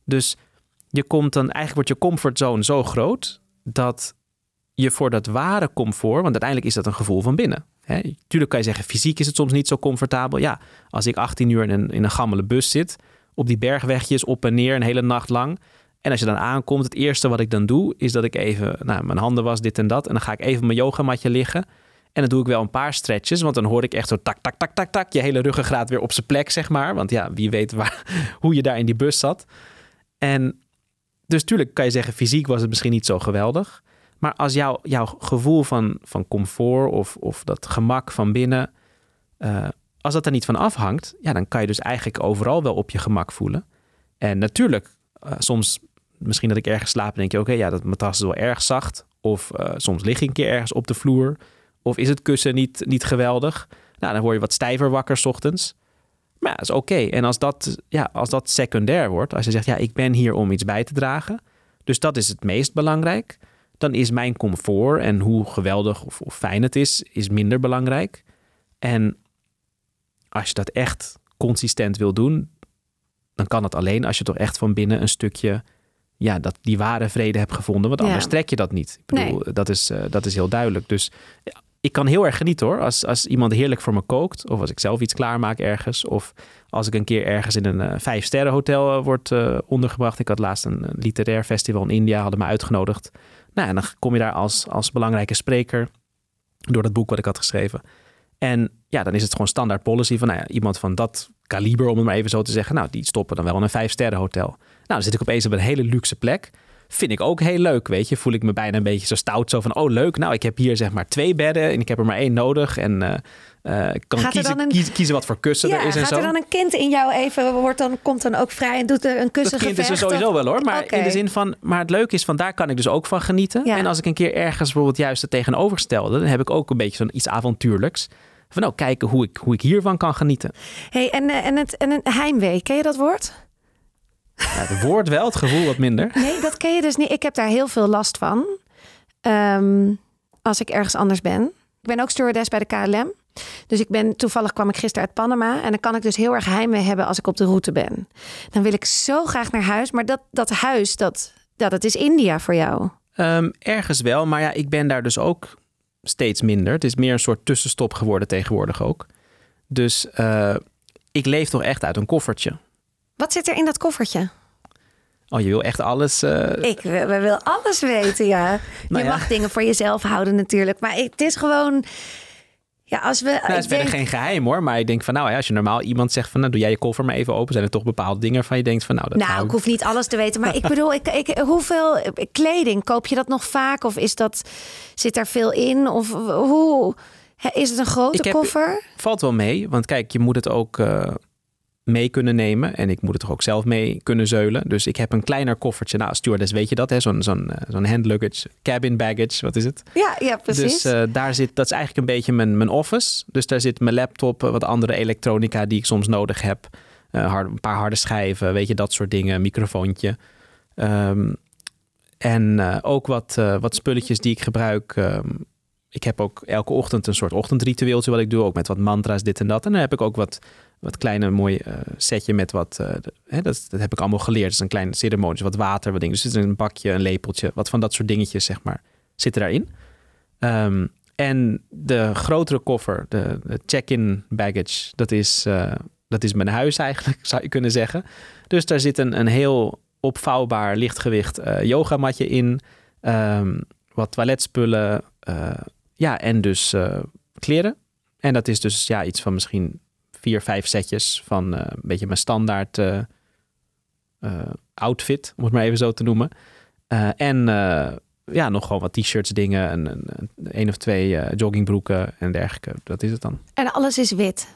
Dus je komt dan, eigenlijk wordt je comfortzone zo groot dat je voor dat ware comfort, want uiteindelijk is dat een gevoel van binnen. Hè? Tuurlijk kan je zeggen, fysiek is het soms niet zo comfortabel. Ja, als ik 18 uur in een, in een gammele bus zit, op die bergwegjes op en neer een hele nacht lang. En als je dan aankomt, het eerste wat ik dan doe, is dat ik even nou, mijn handen was, dit en dat. En dan ga ik even op mijn yogamatje liggen. En dan doe ik wel een paar stretches, want dan hoor ik echt zo tak, tak, tak, tak, tak. Je hele ruggengraat weer op zijn plek, zeg maar. Want ja, wie weet waar, hoe je daar in die bus zat. En dus tuurlijk kan je zeggen, fysiek was het misschien niet zo geweldig. Maar als jou, jouw gevoel van, van comfort of, of dat gemak van binnen... Uh, als dat er niet van afhangt, ja, dan kan je dus eigenlijk overal wel op je gemak voelen. En natuurlijk, uh, soms misschien dat ik ergens slaap en denk je, oké, ja, dat matras is wel erg zacht. Of uh, soms lig ik een keer ergens op de vloer. Of is het kussen niet, niet geweldig? Nou, dan word je wat stijver wakker 's ochtends. Maar ja, dat is oké. En als dat, ja, als dat secundair wordt, als je zegt, ja, ik ben hier om iets bij te dragen. Dus dat is het meest belangrijk. Dan is mijn comfort en hoe geweldig of, of fijn het is, is minder belangrijk. En als je dat echt consistent wil doen, dan kan dat alleen als je toch echt van binnen een stukje, ja, dat die ware vrede hebt gevonden. Want anders ja. trek je dat niet. Ik bedoel, nee. dat, is, uh, dat is heel duidelijk. Dus ik kan heel erg genieten hoor. Als, als iemand heerlijk voor me kookt. Of als ik zelf iets klaarmaak ergens. Of als ik een keer ergens in een uh, vijf sterren hotel uh, word ondergebracht. Ik had laatst een, een literair festival in India. Hadden me uitgenodigd. Nou, en dan kom je daar als, als belangrijke spreker. Door dat boek wat ik had geschreven. En ja, dan is het gewoon standaard policy van nou ja, iemand van dat kaliber, om het maar even zo te zeggen. Nou, die stoppen dan wel in een vijf sterren hotel. Nou, dan zit ik opeens op een hele luxe plek vind ik ook heel leuk, weet je. Voel ik me bijna een beetje zo stout, zo van, oh leuk, nou ik heb hier zeg maar twee bedden en ik heb er maar één nodig en uh, ik kan kiezen, een... kiezen, kiezen, wat voor kussen ja, er is en gaat zo. er dan een kind in jou even, wordt dan, komt dan ook vrij en doet er een kussen Dat kind is er sowieso wel hoor, maar okay. in de zin van, maar het leuke is van, daar kan ik dus ook van genieten. Ja. En als ik een keer ergens bijvoorbeeld juist het tegenovergestelde, dan heb ik ook een beetje zo'n iets avontuurlijks. Van nou, kijken hoe ik, hoe ik hiervan kan genieten. hey, en, en, het, en een heimwee, ken je dat woord? Ja, het woord wel, het gevoel wat minder. Nee, dat ken je dus niet. Ik heb daar heel veel last van. Um, als ik ergens anders ben. Ik ben ook stewardess bij de KLM. Dus ik ben, toevallig kwam ik gisteren uit Panama. En dan kan ik dus heel erg heimwee hebben als ik op de route ben. Dan wil ik zo graag naar huis. Maar dat, dat huis, dat, dat, dat is India voor jou. Um, ergens wel. Maar ja, ik ben daar dus ook steeds minder. Het is meer een soort tussenstop geworden tegenwoordig ook. Dus uh, ik leef toch echt uit een koffertje. Wat zit er in dat koffertje? Oh, je wil echt alles. Uh... Ik we wil alles weten, ja. Nou je ja. mag dingen voor jezelf houden natuurlijk. Maar het is gewoon. Ja, als we. Nou, het is verder denk- geen geheim hoor. Maar ik denk van nou ja, als je normaal iemand zegt van nou doe jij je koffer maar even open. Zijn er toch bepaalde dingen van je denkt van nou dat Nou, ik hoef niet alles te weten. Maar ik bedoel, ik, ik, hoeveel kleding koop je dat nog vaak? Of is dat, zit daar veel in? Of hoe? Is het een grote heb- koffer? Valt wel mee. Want kijk, je moet het ook eh, mee kunnen nemen. En ik moet het toch ook zelf mee kunnen zeulen. Dus ik heb een kleiner koffertje. Nou, stewardess weet je dat hè. Zo'n zo'n eh, zo'n hand luggage, cabin baggage. Wat is het? Ja, ja precies. Dus eh, daar zit, dat is eigenlijk een beetje mijn, mijn office. Dus daar zit mijn laptop, eh, wat andere elektronica die ik soms nodig heb. Hard- een paar harde schijven, weet je, dat soort dingen. Microfoontje. Ehm, en ook wat, wat spulletjes die ik gebruik. Ehm, ik heb ook elke ochtend een soort ochtendritueeltje wat ik doe. Ook met wat mantra's, dit en dat. En dan heb ik ook wat, wat kleine mooi eh, setje met wat... eh, hè, dat, dat heb ik allemaal geleerd. Het is een klein ceremonie, wat water, wat dingen. Dus er zit een bakje, een lepeltje. Wat van dat soort dingetjes, zeg maar, zitten daarin. Ehm, en de grotere koffer, de, check-in baggage, dat is, eh, dat is mijn huis eigenlijk, zou je kunnen zeggen. Dus daar zit een, een heel opvouwbaar lichtgewicht yogamatje in. ehm, wat toiletspullen. ja, en dus kleren. En dat is dus ja, iets van misschien vier, vijf setjes van eh, een beetje mijn standaard eh, eh, outfit, om het maar even zo te noemen. En ja, nog gewoon wat t-shirts, dingen, een, een, een, of twee joggingbroeken en dergelijke. Dat is het dan. En alles is wit.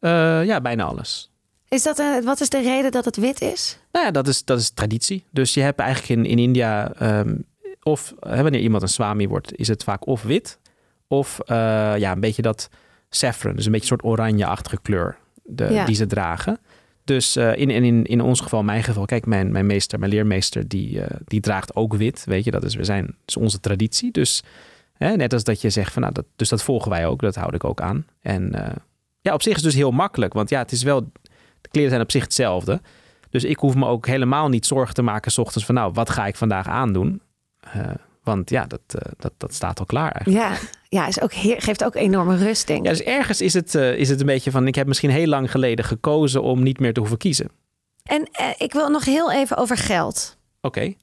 Ja, bijna alles. Is dat een, wat is de reden dat het wit is? Nou ja, dat is, dat is traditie. Dus je hebt eigenlijk in, in India, ehm, of hè, wanneer iemand een swami wordt, is het vaak of wit, of ja, een beetje dat saffron, dus een beetje een soort oranje-achtige kleur de, Ja. die ze dragen. Dus eh, in, in, in, ons geval, mijn geval, kijk, mijn, mijn meester, mijn leermeester, die, eh, die draagt ook wit. Weet je, dat is, we zijn, dat is onze traditie. Dus hè, net als dat je zegt van, nou, dat, dus dat volgen wij ook, dat houd ik ook aan. En eh, ja, op zich is het dus heel makkelijk, want ja, het is wel, de kleren zijn op zich hetzelfde. Dus ik hoef me ook helemaal niet zorgen te maken, s ochtends van, nou, wat ga ik vandaag aandoen? Want ja, dat, dat, dat staat al klaar eigenlijk. Ja, ja is ook heer, geeft ook enorme rust, denk ik. Ja, dus ergens is het, eh, is het een beetje van, ik heb misschien heel lang geleden gekozen om niet meer te hoeven kiezen. En eh, ik wil nog heel even over geld. Oké.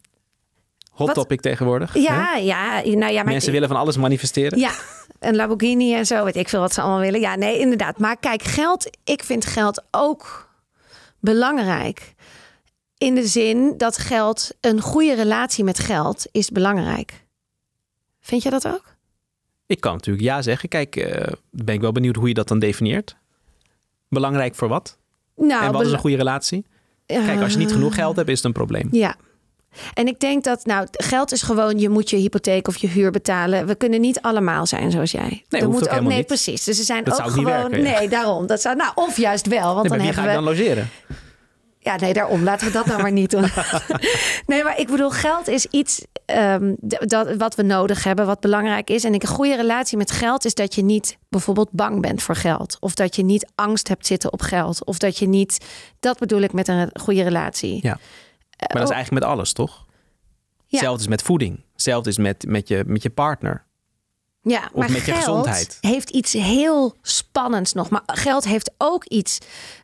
Hot Wat- topic tegenwoordig. hè? Ja, ja, nou ja, maar Mensen willen van alles manifesteren. Ja, een Lamborghini en zo, weet ik veel wat ze allemaal willen. Ja, nee, inderdaad. Maar kijk, geld, ik vind geld ook belangrijk. In de zin dat geld, een goede relatie met geld is belangrijk. Vind je dat ook? Ik kan natuurlijk ja zeggen. Kijk, eh, ben ik wel benieuwd hoe je dat dan definieert. Belangrijk voor wat? Nou, en wat is een goede relatie? Kijk, als je niet genoeg geld hebt, is het een probleem. Ja. En ik denk dat, nou, geld is gewoon, je moet je hypotheek of je huur betalen. We kunnen niet allemaal zijn zoals jij. Er ook moet helemaal nee, niet. precies. Dus er zijn Dat ook ook gewoon, werken, ja. nee, daarom. Dat zou, nou, of juist wel, want Nee, dan hebben ga we. ik dan logeren? Ja, nee, daarom. Laten we dat nou maar niet doen. nee, maar ik bedoel, geld is iets ehm, dat, wat we nodig hebben, wat belangrijk is. En ik, een goede relatie met geld is dat je niet bijvoorbeeld bang bent voor geld. Of dat je niet angst hebt zitten op geld. Of dat je niet... Dat bedoel ik met een goede relatie. Ja. Maar dat is oh. eigenlijk met alles, toch? Ja. Hetzelfde is met voeding. Hetzelfde is met, met, je, met je partner. Ja, Of maar met je geld gezondheid. heeft iets heel spannends nog. Maar geld heeft ook iets.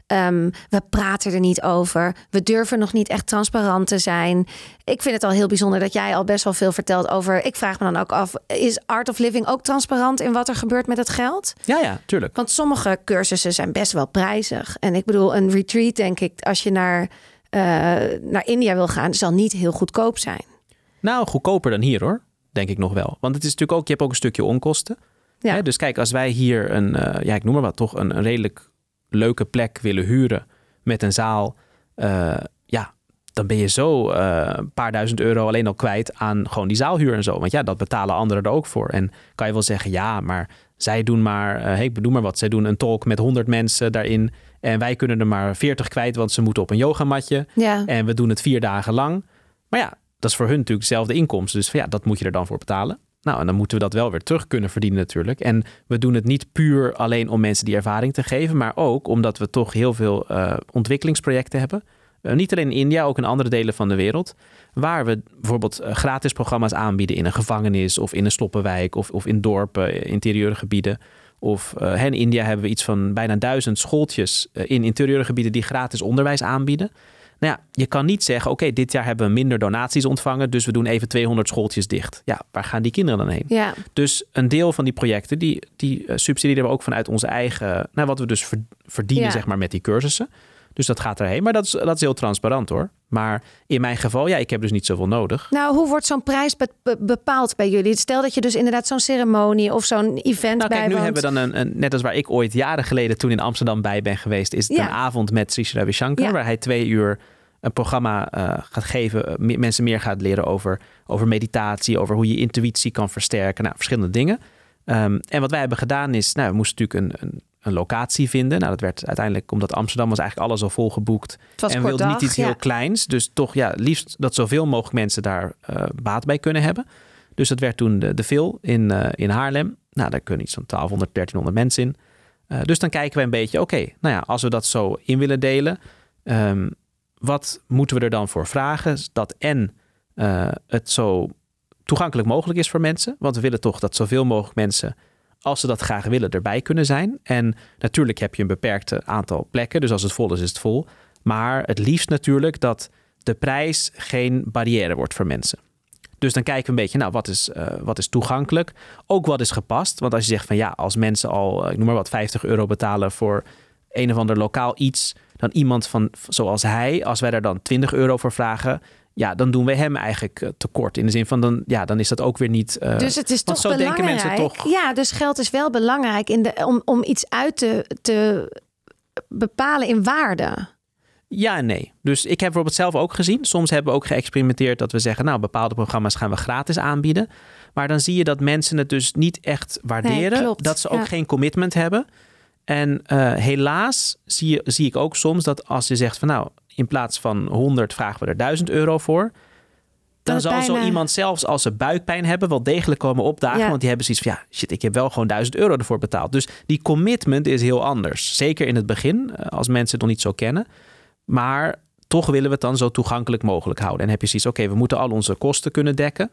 ehm, we praten er niet over. We durven nog niet echt transparant te zijn. Ik vind het al heel bijzonder dat jij al best wel veel vertelt over. Ik vraag me dan ook af: is Art of Living ook transparant in wat er gebeurt met het geld? Ja, ja, tuurlijk. Want sommige cursussen zijn best wel prijzig. En ik bedoel, een retreat, denk ik, als je naar, eh, naar India wil gaan, zal niet heel goedkoop zijn. Nou, goedkoper dan hier hoor. Denk ik nog wel. Want het is natuurlijk ook, je hebt ook een stukje onkosten. Ja. Hè, dus kijk, als wij hier een, eh, ja, ik noem maar wat, toch een, een redelijk leuke plek willen huren met een zaal. eh, ja, dan ben je zo eh, een paar duizend euro alleen al kwijt aan gewoon die zaalhuur en zo. Want ja, dat betalen anderen er ook voor. En kan je wel zeggen, ja, maar zij doen maar, eh, hey, ik bedoel maar wat, zij doen een talk met 100 mensen daarin. En wij kunnen er maar 40 kwijt, want ze moeten op een yogamatje. Ja. En we doen het vier dagen lang. Maar ja, dat is voor hun natuurlijk dezelfde inkomsten. Dus ja, dat moet je er dan voor betalen. Nou, en dan moeten we dat wel weer terug kunnen verdienen natuurlijk. En we doen het niet puur alleen om mensen die ervaring te geven, maar ook omdat we toch heel veel eh, ontwikkelingsprojecten hebben. Eh, niet alleen in India, ook in andere delen van de wereld. Waar we bijvoorbeeld eh, gratis programma's aanbieden in een gevangenis of in een sloppenwijk of, of in dorpen, interieure gebieden. Of in India hebben we iets van bijna duizend schooltjes in interieure gebieden die gratis onderwijs aanbieden. Nou ja, je kan niet zeggen, oké, dit jaar hebben we minder donaties ontvangen, dus we doen even 200 schooltjes dicht. Ja, waar gaan die kinderen dan heen? Ja. Dus een deel van die projecten, die, die eh, subsidiëren we ook vanuit onze eigen, nou wat we dus ver- verdienen, Ja. zeg maar, met die cursussen. Dus dat gaat erheen. Maar dat is, dat is heel transparant hoor. Maar in mijn geval, ja, ik heb dus niet zoveel nodig. Nou, hoe wordt zo'n prijs be- be- bepaald bij jullie? Stel dat je dus inderdaad zo'n ceremonie of zo'n event Nou, kijk, nu hebben we dan een, een, net als waar ik ooit jaren geleden toen in Amsterdam bij ben geweest, is het Ja. een avond met Sri Ravi Shankar, Ja. waar hij twee uur een programma eh, gaat geven, eh, me- mensen meer gaat leren over, over meditatie, over hoe je intuïtie kan versterken, nou, verschillende dingen. Ehm, en wat wij hebben gedaan is, nou, we moesten natuurlijk een, een, een locatie vinden. Nou, dat werd uiteindelijk, omdat Amsterdam was eigenlijk alles al volgeboekt. En we kort wilden niet iets heel kleins. Dus toch, ja, liefst dat zoveel mogelijk mensen daar eh, baat bij kunnen hebben. Dus dat werd toen de, de Vil in, eh, in Haarlem. Nou, daar kunnen iets van 1200, 1300 mensen in. Eh, dus dan kijken we een beetje, oké, nou ja, als we dat zo in willen delen, ehm, wat moeten we er dan voor vragen? Dat en het zo toegankelijk mogelijk is voor mensen. Want we willen toch dat zoveel mogelijk mensen, als ze dat graag willen, erbij kunnen zijn. En natuurlijk heb je een beperkt aantal plekken. Dus als het vol is, is het vol. Maar het liefst natuurlijk dat de prijs geen barrière wordt voor mensen. Dus dan kijken we een beetje, nou, wat is, eh, wat is toegankelijk? Ook wat is gepast. Want als je zegt van ja, als mensen al, eh, ik noem maar wat, 50 euro betalen voor een of ander lokaal iets, dan iemand van zoals hij, als wij daar dan 20 euro voor vragen, ja, dan doen we hem eigenlijk eh, tekort. In de zin van, dan, ja, dan is dat ook weer niet. eh, Dus het is toch zo denken belangrijk. mensen toch. Ja, dus geld is wel belangrijk in de, om, om iets uit te, te bepalen in waarde. Ja en nee. Dus ik heb bijvoorbeeld zelf ook gezien. Soms hebben we ook geëxperimenteerd dat we zeggen, nou, bepaalde programma's gaan we gratis aanbieden. Maar dan zie je dat mensen het dus niet echt waarderen. dat ze ook Ja. geen commitment hebben. En eh, helaas zie, je, zie ik ook soms dat als je zegt van nou, in plaats van 100 vragen we er 1000 euro voor. Dan zal zo iemand zelfs als ze buikpijn hebben wel degelijk komen opdagen. Ja. Want die hebben zoiets van ja, shit, ik heb wel gewoon 1000 euro ervoor betaald. Dus die commitment is heel anders. Zeker in het begin, eh, als mensen het nog niet zo kennen. Maar toch willen we het dan zo toegankelijk mogelijk houden. En heb je zoiets, oké, we moeten al onze kosten kunnen dekken.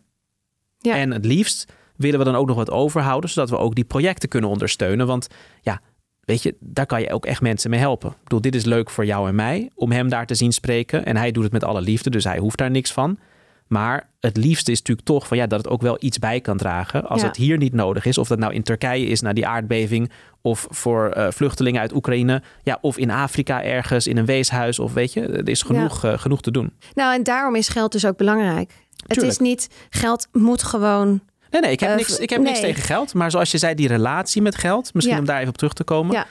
Ja. En het liefst willen we dan ook nog wat overhouden, zodat we ook die projecten kunnen ondersteunen. Want ja, weet je, daar kan je ook echt mensen mee helpen. Ik bedoel, dit is leuk voor jou en mij om hem daar te zien spreken. En hij doet het met alle liefde, dus hij hoeft daar niks van. Maar het liefste is natuurlijk toch van ja, dat het ook wel iets bij kan dragen. Als Ja. het hier niet nodig is. Of dat nou in Turkije is na die aardbeving. Of voor eh, vluchtelingen uit Oekraïne. Ja, of in Afrika ergens in een weeshuis. Of weet je, er is genoeg, eh, genoeg te doen. Nou, en daarom is geld dus ook belangrijk. Het is niet, geld moet gewoon. Nee, nee, ik heb, Eh, niks, ik heb niks tegen geld. Maar zoals je zei, die relatie met geld. Misschien Ja. om daar even op terug te komen. Ja.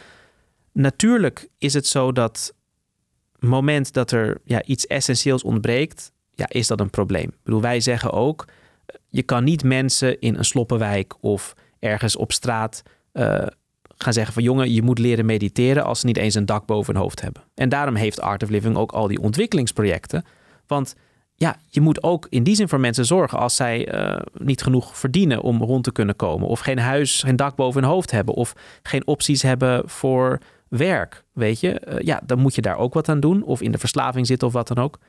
Natuurlijk is het zo dat moment dat er ja, iets essentieels ontbreekt, ja, is dat een probleem. Ik bedoel, wij zeggen ook, je kan niet mensen in een sloppenwijk of ergens op straat eh, gaan zeggen van jongen, je moet leren mediteren als ze niet eens een dak boven hun hoofd hebben. En daarom heeft Art of Living ook al die ontwikkelingsprojecten. Want ja, je moet ook in die zin voor mensen zorgen als zij eh, niet genoeg verdienen om rond te kunnen komen. Of geen huis, geen dak boven hun hoofd hebben. Of geen opties hebben voor werk. Weet je, Eh, ja, dan moet je daar ook wat aan doen. Of in de verslaving zitten of wat dan ook.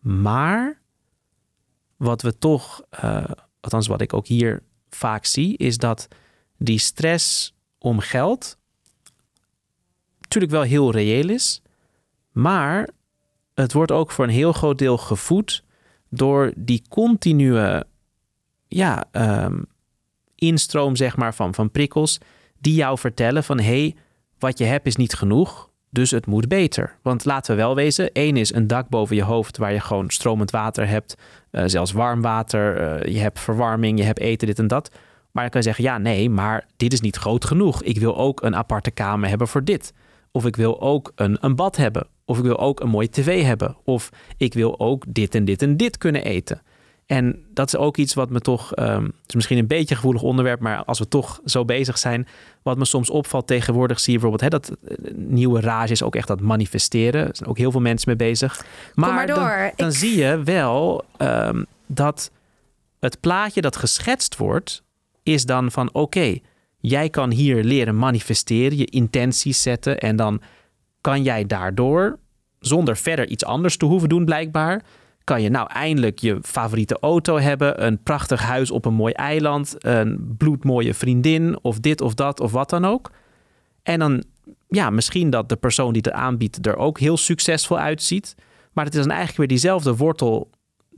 Maar wat we toch, eh, althans wat ik ook hier vaak zie, is dat die stress om geld natuurlijk wel heel reëel is, maar het wordt ook voor een heel groot deel gevoed door die continue ja, um, instroom zeg maar, van, van prikkels die jou vertellen van hé, hey, wat je hebt is niet genoeg, dus het moet beter. Want laten we wel wezen, één is een dak boven je hoofd waar je gewoon stromend water hebt, uh, zelfs warm water, uh, je hebt verwarming, je hebt eten, dit en dat. Maar dan kan je zeggen, ja nee, maar dit is niet groot genoeg. Ik wil ook een aparte kamer hebben voor dit. Of ik wil ook een, een bad hebben. Of ik wil ook een mooie tv hebben. Of ik wil ook dit en dit en dit kunnen eten. En dat is ook iets wat me toch, um, het is misschien een beetje een gevoelig onderwerp, maar als we toch zo bezig zijn, wat me soms opvalt tegenwoordig, zie je bijvoorbeeld hè, dat eh, nieuwe rage is ook echt dat manifesteren. Er zijn ook heel veel mensen mee bezig. Maar, maar dan, dan zie je wel um, dat het plaatje dat geschetst wordt, is dan van oké, jij kan hier leren manifesteren, je intenties zetten en dan kan jij daardoor, zonder verder iets anders te hoeven doen blijkbaar, kan je nou eindelijk je favoriete auto hebben, een prachtig huis op een mooi eiland, een bloedmooie vriendin of dit of dat of wat dan ook. En dan, ja, misschien dat de persoon die het aanbiedt er ook heel succesvol uitziet. Maar het is dan eigenlijk weer diezelfde wortel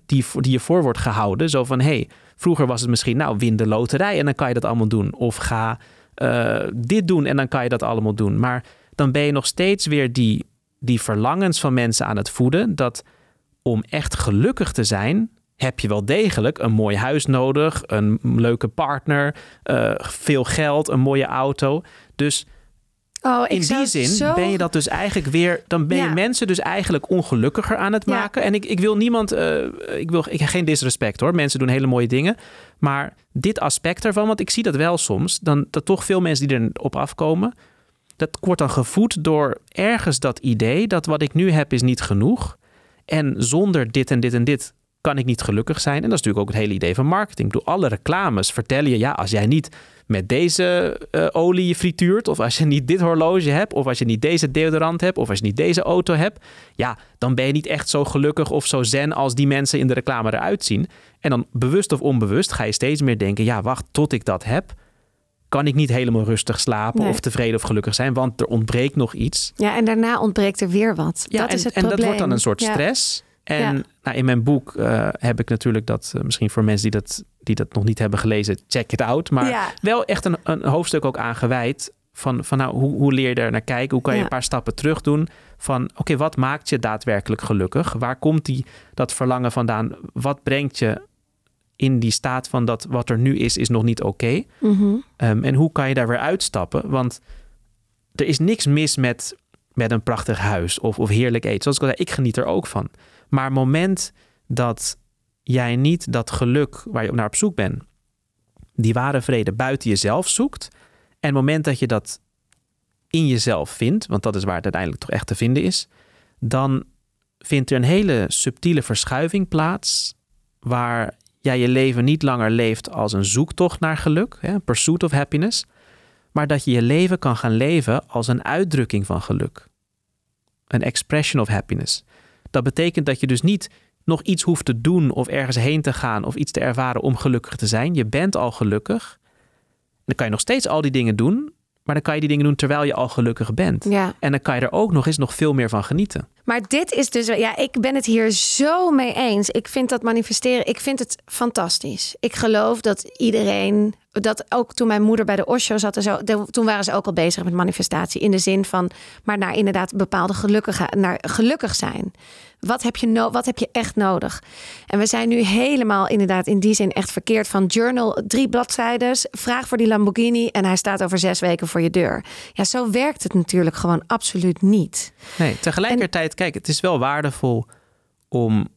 die, die je voor wordt gehouden. Zo van, hey, vroeger was het misschien, nou, win de loterij en dan kan je dat allemaal doen. Of ga uh, dit doen en dan kan je dat allemaal doen. Maar dan ben je nog steeds weer die, die verlangens van mensen aan het voeden. Dat om echt gelukkig te zijn, heb je wel degelijk een mooi huis nodig, een leuke partner, uh, veel geld, een mooie auto. Dus Oh, in die zin zo... ben je dat dus eigenlijk weer. Dan ben je mensen dus eigenlijk ongelukkiger aan het maken. Ja. En ik, ik wil niemand. Uh, ik wil ik heb geen disrespect hoor. Mensen doen hele mooie dingen. Maar dit aspect ervan, want ik zie dat wel soms. Dan dat toch veel mensen die erop afkomen. Dat wordt dan gevoed door ergens dat idee dat wat ik nu heb is niet genoeg. En zonder dit en dit en dit kan ik niet gelukkig zijn. En dat is natuurlijk ook het hele idee van marketing. Door alle reclames vertellen je, ja, als jij niet met deze uh, olie frituurt, of als je niet dit horloge hebt, of als je niet deze deodorant hebt, of als je niet deze auto hebt, ja, dan ben je niet echt zo gelukkig of zo zen als die mensen in de reclame eruit zien. En dan bewust of onbewust ga je steeds meer denken, ja, wacht, tot ik dat heb, kan ik niet helemaal rustig slapen nee. of tevreden of gelukkig zijn, want er ontbreekt nog iets. Ja, en daarna ontbreekt er weer wat. Ja, dat en, is het en probleem. dat wordt dan een soort stress. Ja. En ja. nou, in mijn boek uh, heb ik natuurlijk dat, uh, misschien voor mensen die dat, die dat nog niet hebben gelezen, check it out. Maar ja. wel echt een, een, hoofdstuk ook aan gewijd. Van, van nou, hoe, hoe leer je er naar kijken? Hoe kan je een paar stappen terug doen? Van oké, okay, wat maakt je daadwerkelijk gelukkig? Waar komt die, dat verlangen vandaan? Wat brengt je in die staat van dat wat er nu is, is nog niet oké? Okay? Mm -hmm. um, en hoe kan je daar weer uitstappen? Want er is niks mis met, met een prachtig huis of, of heerlijk eten. Zoals ik al zei, ik geniet er ook van. Maar het moment dat jij niet dat geluk waar je naar op zoek bent, die ware vrede buiten jezelf zoekt. En het moment dat je dat in jezelf vindt, want dat is waar het uiteindelijk toch echt te vinden is, dan vindt er een hele subtiele verschuiving plaats waar jij je leven niet langer leeft als een zoektocht naar geluk, hè, pursuit of happiness, maar dat je je leven kan gaan leven als een uitdrukking van geluk. Een expression of happiness. Dat betekent dat je dus niet nog iets hoeft te doen of ergens heen te gaan of iets te ervaren om gelukkig te zijn. Je bent al gelukkig. Dan kan je nog steeds al die dingen doen, maar dan kan je die dingen doen terwijl je al gelukkig bent. Ja. En dan kan je er ook nog eens nog veel meer van genieten. Maar dit is dus, ja, ik ben het hier zo mee eens. Ik vind dat manifesteren, ik vind het fantastisch. Ik geloof dat iedereen, dat ook toen mijn moeder bij de Osho zat en zo, toen waren ze ook al bezig met manifestatie. In de zin van, maar naar inderdaad bepaalde gelukkige, naar gelukkig zijn. Wat heb, je no wat heb je echt nodig? En we zijn nu helemaal inderdaad in die zin echt verkeerd van journal, drie bladzijden, vraag voor die Lamborghini en hij staat over zes weken voor je deur. Ja, zo werkt het natuurlijk gewoon absoluut niet. Nee, tegelijkertijd, en, kijk, het is wel waardevol om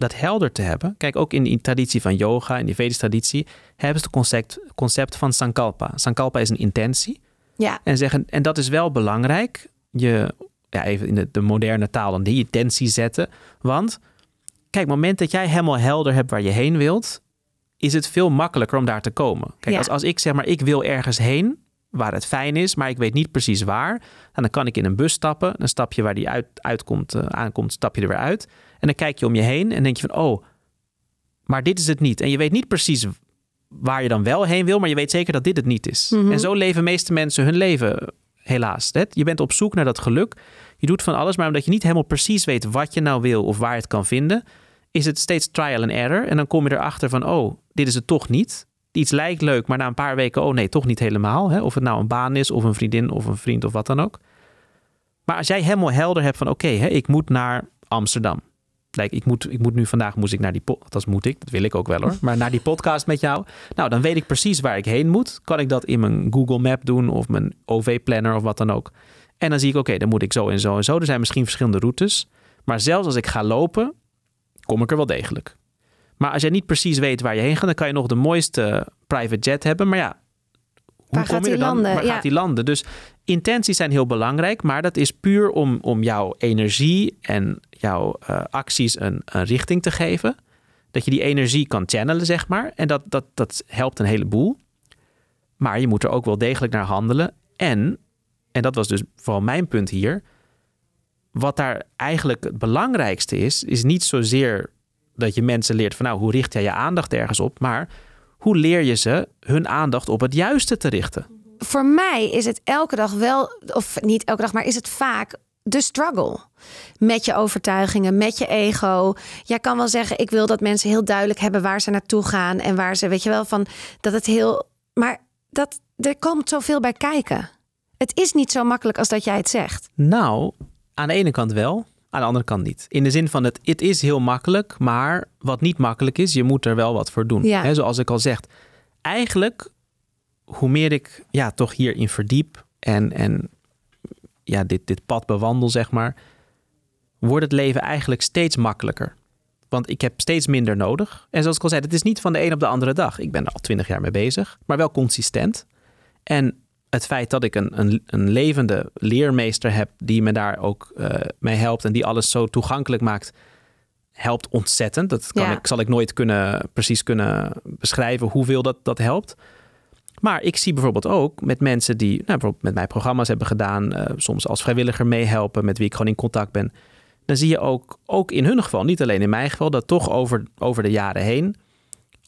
dat helder te hebben. Kijk, ook in die traditie van yoga, in die Vedische traditie, hebben ze het concept, concept van Sankalpa. Sankalpa is een intentie. Ja. En, zeggen, en dat is wel belangrijk. Je ja, even in de, de, moderne taal dan die intentie zetten. Want kijk, het moment dat jij helemaal helder hebt waar je heen wilt, is het veel makkelijker om daar te komen. Kijk, Ja. als, als ik zeg maar, ik wil ergens heen waar het fijn is, maar ik weet niet precies waar. En dan kan ik in een bus stappen. Dan stap je waar die uit, uitkomt, eh, aankomt, stap je er weer uit. En dan kijk je om je heen en denk je van, oh, maar dit is het niet. En je weet niet precies waar je dan wel heen wil, maar je weet zeker dat dit het niet is. Mhm. En zo leven meeste mensen hun leven, helaas. Hè? Je bent op zoek naar dat geluk. Je doet van alles, maar omdat je niet helemaal precies weet wat je nou wil of waar je het kan vinden, is het steeds trial and error. En dan kom je erachter van, oh, dit is het toch niet. Iets lijkt leuk, maar na een paar weken, oh nee, toch niet helemaal. Hè? Of het nou een baan is, of een vriendin, of een vriend, of wat dan ook. Maar als jij helemaal helder hebt van, oké, hè, ik moet naar Amsterdam. Like, ik, moet, ik moet nu vandaag moest ik naar die podcast. Dat moet ik, dat wil ik ook wel hoor. Maar naar die podcast met jou. Nou, dan weet ik precies waar ik heen moet. Kan ik dat in mijn Google Map doen of mijn OV-planner of wat dan ook. En dan zie ik, oké, dan moet ik zo en zo en zo. Er zijn misschien verschillende routes. Maar zelfs als ik ga lopen, kom ik er wel degelijk. Maar als jij niet precies weet waar je heen gaat, dan kan je nog de mooiste private jet hebben. Maar ja, hoe Waar kom gaat je die dan? landen? Waar Ja. gaat die landen? Dus intenties zijn heel belangrijk, maar dat is puur om, om jouw energie en jouw eh, acties een, een richting te geven. Dat je die energie kan channelen, zeg maar. En dat, dat, dat helpt een heleboel. Maar je moet er ook wel degelijk naar handelen. En, en dat was dus vooral mijn punt hier. Wat daar eigenlijk het belangrijkste is, is niet zozeer dat je mensen leert van nou, hoe richt jij je aandacht ergens op, maar hoe leer je ze hun aandacht op het juiste te richten? Voor mij is het elke dag wel, of niet elke dag, maar is het vaak de struggle. Met je overtuigingen, met je ego. Jij kan wel zeggen, ik wil dat mensen heel duidelijk hebben waar ze naartoe gaan. En waar ze, weet je wel, van dat het heel. Maar dat, er komt zoveel bij kijken. Het is niet zo makkelijk als dat jij het zegt. Nou, aan de ene kant wel, aan de andere kant niet. In de zin van het, het is heel makkelijk, maar wat niet makkelijk is, je moet er wel wat voor doen. Ja. Zoals ik al zeg, eigenlijk hoe meer ik ja, toch hierin verdiep en, en ja, dit, dit pad bewandel, zeg maar, wordt het leven eigenlijk steeds makkelijker. Want ik heb steeds minder nodig. En zoals ik al zei, het is niet van de een op de andere dag. Ik ben er al twintig jaar mee bezig, maar wel consistent. En het feit dat ik een, een, een levende leermeester heb die me daar ook eh, mee helpt en die alles zo toegankelijk maakt, helpt ontzettend. Dat kan Ja. ik, zal ik nooit kunnen, precies kunnen beschrijven hoeveel dat, dat helpt. Maar ik zie bijvoorbeeld ook met mensen die nou, bijvoorbeeld met mij programma's hebben gedaan, eh, soms als vrijwilliger meehelpen, met wie ik gewoon in contact ben. Dan zie je ook, ook in hun geval, niet alleen in mijn geval, dat toch over, over de jaren heen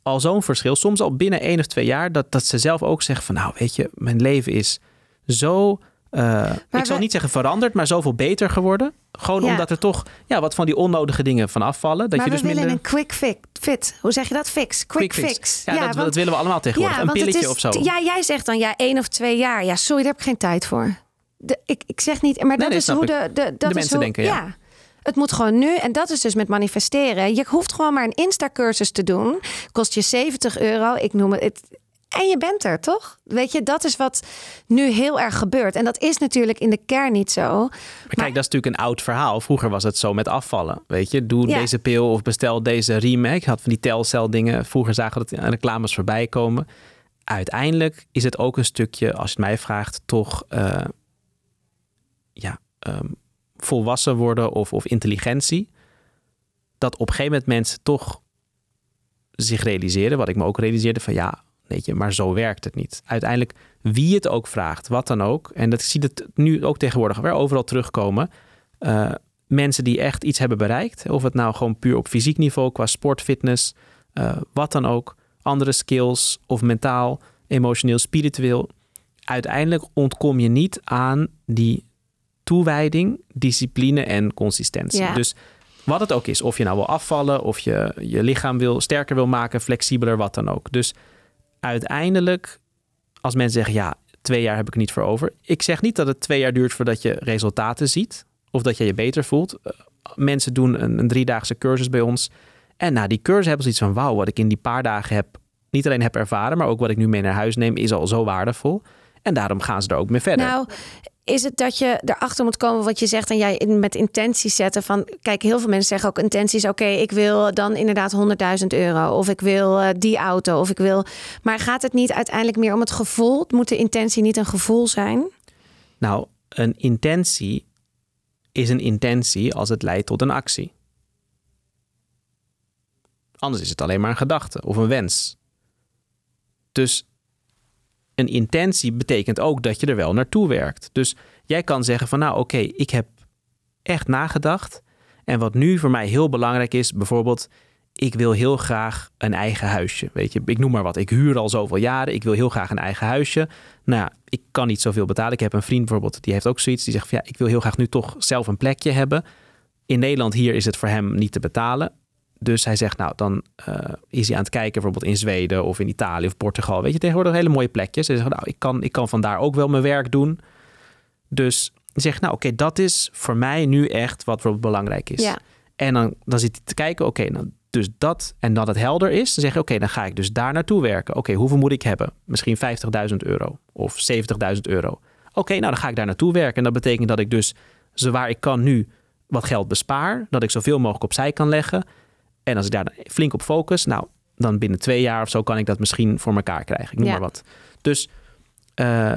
al zo'n verschil, soms al binnen één of twee jaar, dat, dat ze zelf ook zeggen van nou weet je, mijn leven is zo, eh, ik zal wij- niet zeggen veranderd, maar zoveel beter geworden. Gewoon Ja. omdat er toch ja, wat van die onnodige dingen van afvallen. Dat maar je we dus willen minder... een quick fix. Fit. Hoe zeg je dat? Fix. Quick, fix. Ja, dat, want- dat willen we allemaal tegenwoordig. een pilletje is- of zo. Ja, jij zegt dan ja, één of twee jaar. Ja, sorry, daar heb ik geen tijd voor. De, ik, ik zeg niet, maar dat nee, is hoe de, de, dat is mensen hoe, denken, ja. Het moet gewoon nu. En dat is dus met manifesteren. Je hoeft gewoon maar een Insta-cursus te doen. Kost je 70 euro. Ik noem het. En je bent er, toch? Weet je, dat is wat nu heel erg gebeurt. En dat is natuurlijk in de kern niet zo. Maar kijk, dat is natuurlijk een oud verhaal. Vroeger was het zo met afvallen. Weet je, doe Ja. deze pil of bestel deze. Ik had van die telcel dingen. Vroeger zagen we dat in reclames voorbij komen. Uiteindelijk is het ook een stukje, als je het mij vraagt, toch eh, ja, ehm, volwassen worden of, of intelligentie. Dat op een gegeven moment mensen toch zich realiseren, wat ik me ook realiseerde, van ja, weet je, maar zo werkt het niet. Uiteindelijk, wie het ook vraagt, wat dan ook. En dat ik zie het nu ook tegenwoordig weer overal terugkomen. Eh, mensen die echt iets hebben bereikt, of het nou gewoon puur op fysiek niveau, qua sport, fitness, eh, wat dan ook, andere skills of mentaal, emotioneel, spiritueel. Uiteindelijk ontkom je niet aan die toewijding, discipline en consistentie. Ja. Dus wat het ook is, of je nou wil afvallen, of je je lichaam wil sterker wil maken, flexibeler, wat dan ook. Dus uiteindelijk, als mensen zeggen, ja, twee jaar heb ik er niet voor over. Ik zeg niet dat het twee jaar duurt voordat je resultaten ziet, of dat je je beter voelt. Eh, Mensen doen een, een driedaagse cursus bij ons. En na die cursus hebben ze iets van, wauw, wat ik in die paar dagen heb, niet alleen heb ervaren, maar ook wat ik nu mee naar huis neem, is al zo waardevol. En daarom gaan ze er ook mee verder. Nou, is het dat je erachter moet komen wat je zegt en jij met intenties zetten van kijk heel veel mensen zeggen ook intenties oké ik wil dan inderdaad 100.000 euro of ik wil eh, die auto of ik wil maar gaat het niet uiteindelijk meer om het gevoel moet de intentie niet een gevoel zijn Nou, een intentie is een intentie als het leidt tot een actie. Anders is het alleen maar een gedachte of een wens. Dus een intentie betekent ook dat je er wel naartoe werkt. Dus jij kan zeggen van nou oké, ik heb echt nagedacht. En wat nu voor mij heel belangrijk is, bijvoorbeeld, ik wil heel graag een eigen huisje. Weet je, ik noem maar wat. Ik huur al zoveel jaren. Ik wil heel graag een eigen huisje. Nou ik kan niet zoveel betalen. Ik heb een vriend bijvoorbeeld, die heeft ook zoiets. Die zegt van ja, ik wil heel graag nu toch zelf een plekje hebben. In Nederland hier is het voor hem niet te betalen. Dus hij zegt, nou, dan uh, is hij aan het kijken, bijvoorbeeld in Zweden of in Italië of Portugal. Weet je, tegenwoordig hele mooie plekjes. Hij zegt, nou, ik kan, ik kan vandaar ook wel mijn werk doen. Dus zegt, nou, oké, dat is voor mij nu echt wat bijvoorbeeld belangrijk is. Ja. En dan, dan zit hij te kijken, oké, nou, dus dat en dat het helder is, dan zeg je, oké, dan ga ik dus daar naartoe werken. Oké, hoeveel moet ik hebben? Misschien 50.000 euro of 70.000 euro. Oké, nou dan ga ik daar naartoe werken. En dat betekent dat ik dus, zowaar ik kan nu, wat geld bespaar. Dat ik zoveel mogelijk opzij kan leggen. En als ik daar flink op focus, nou, dan binnen twee jaar of zo kan ik dat misschien voor elkaar krijgen. Ik noem Ja. maar wat. Dus eh,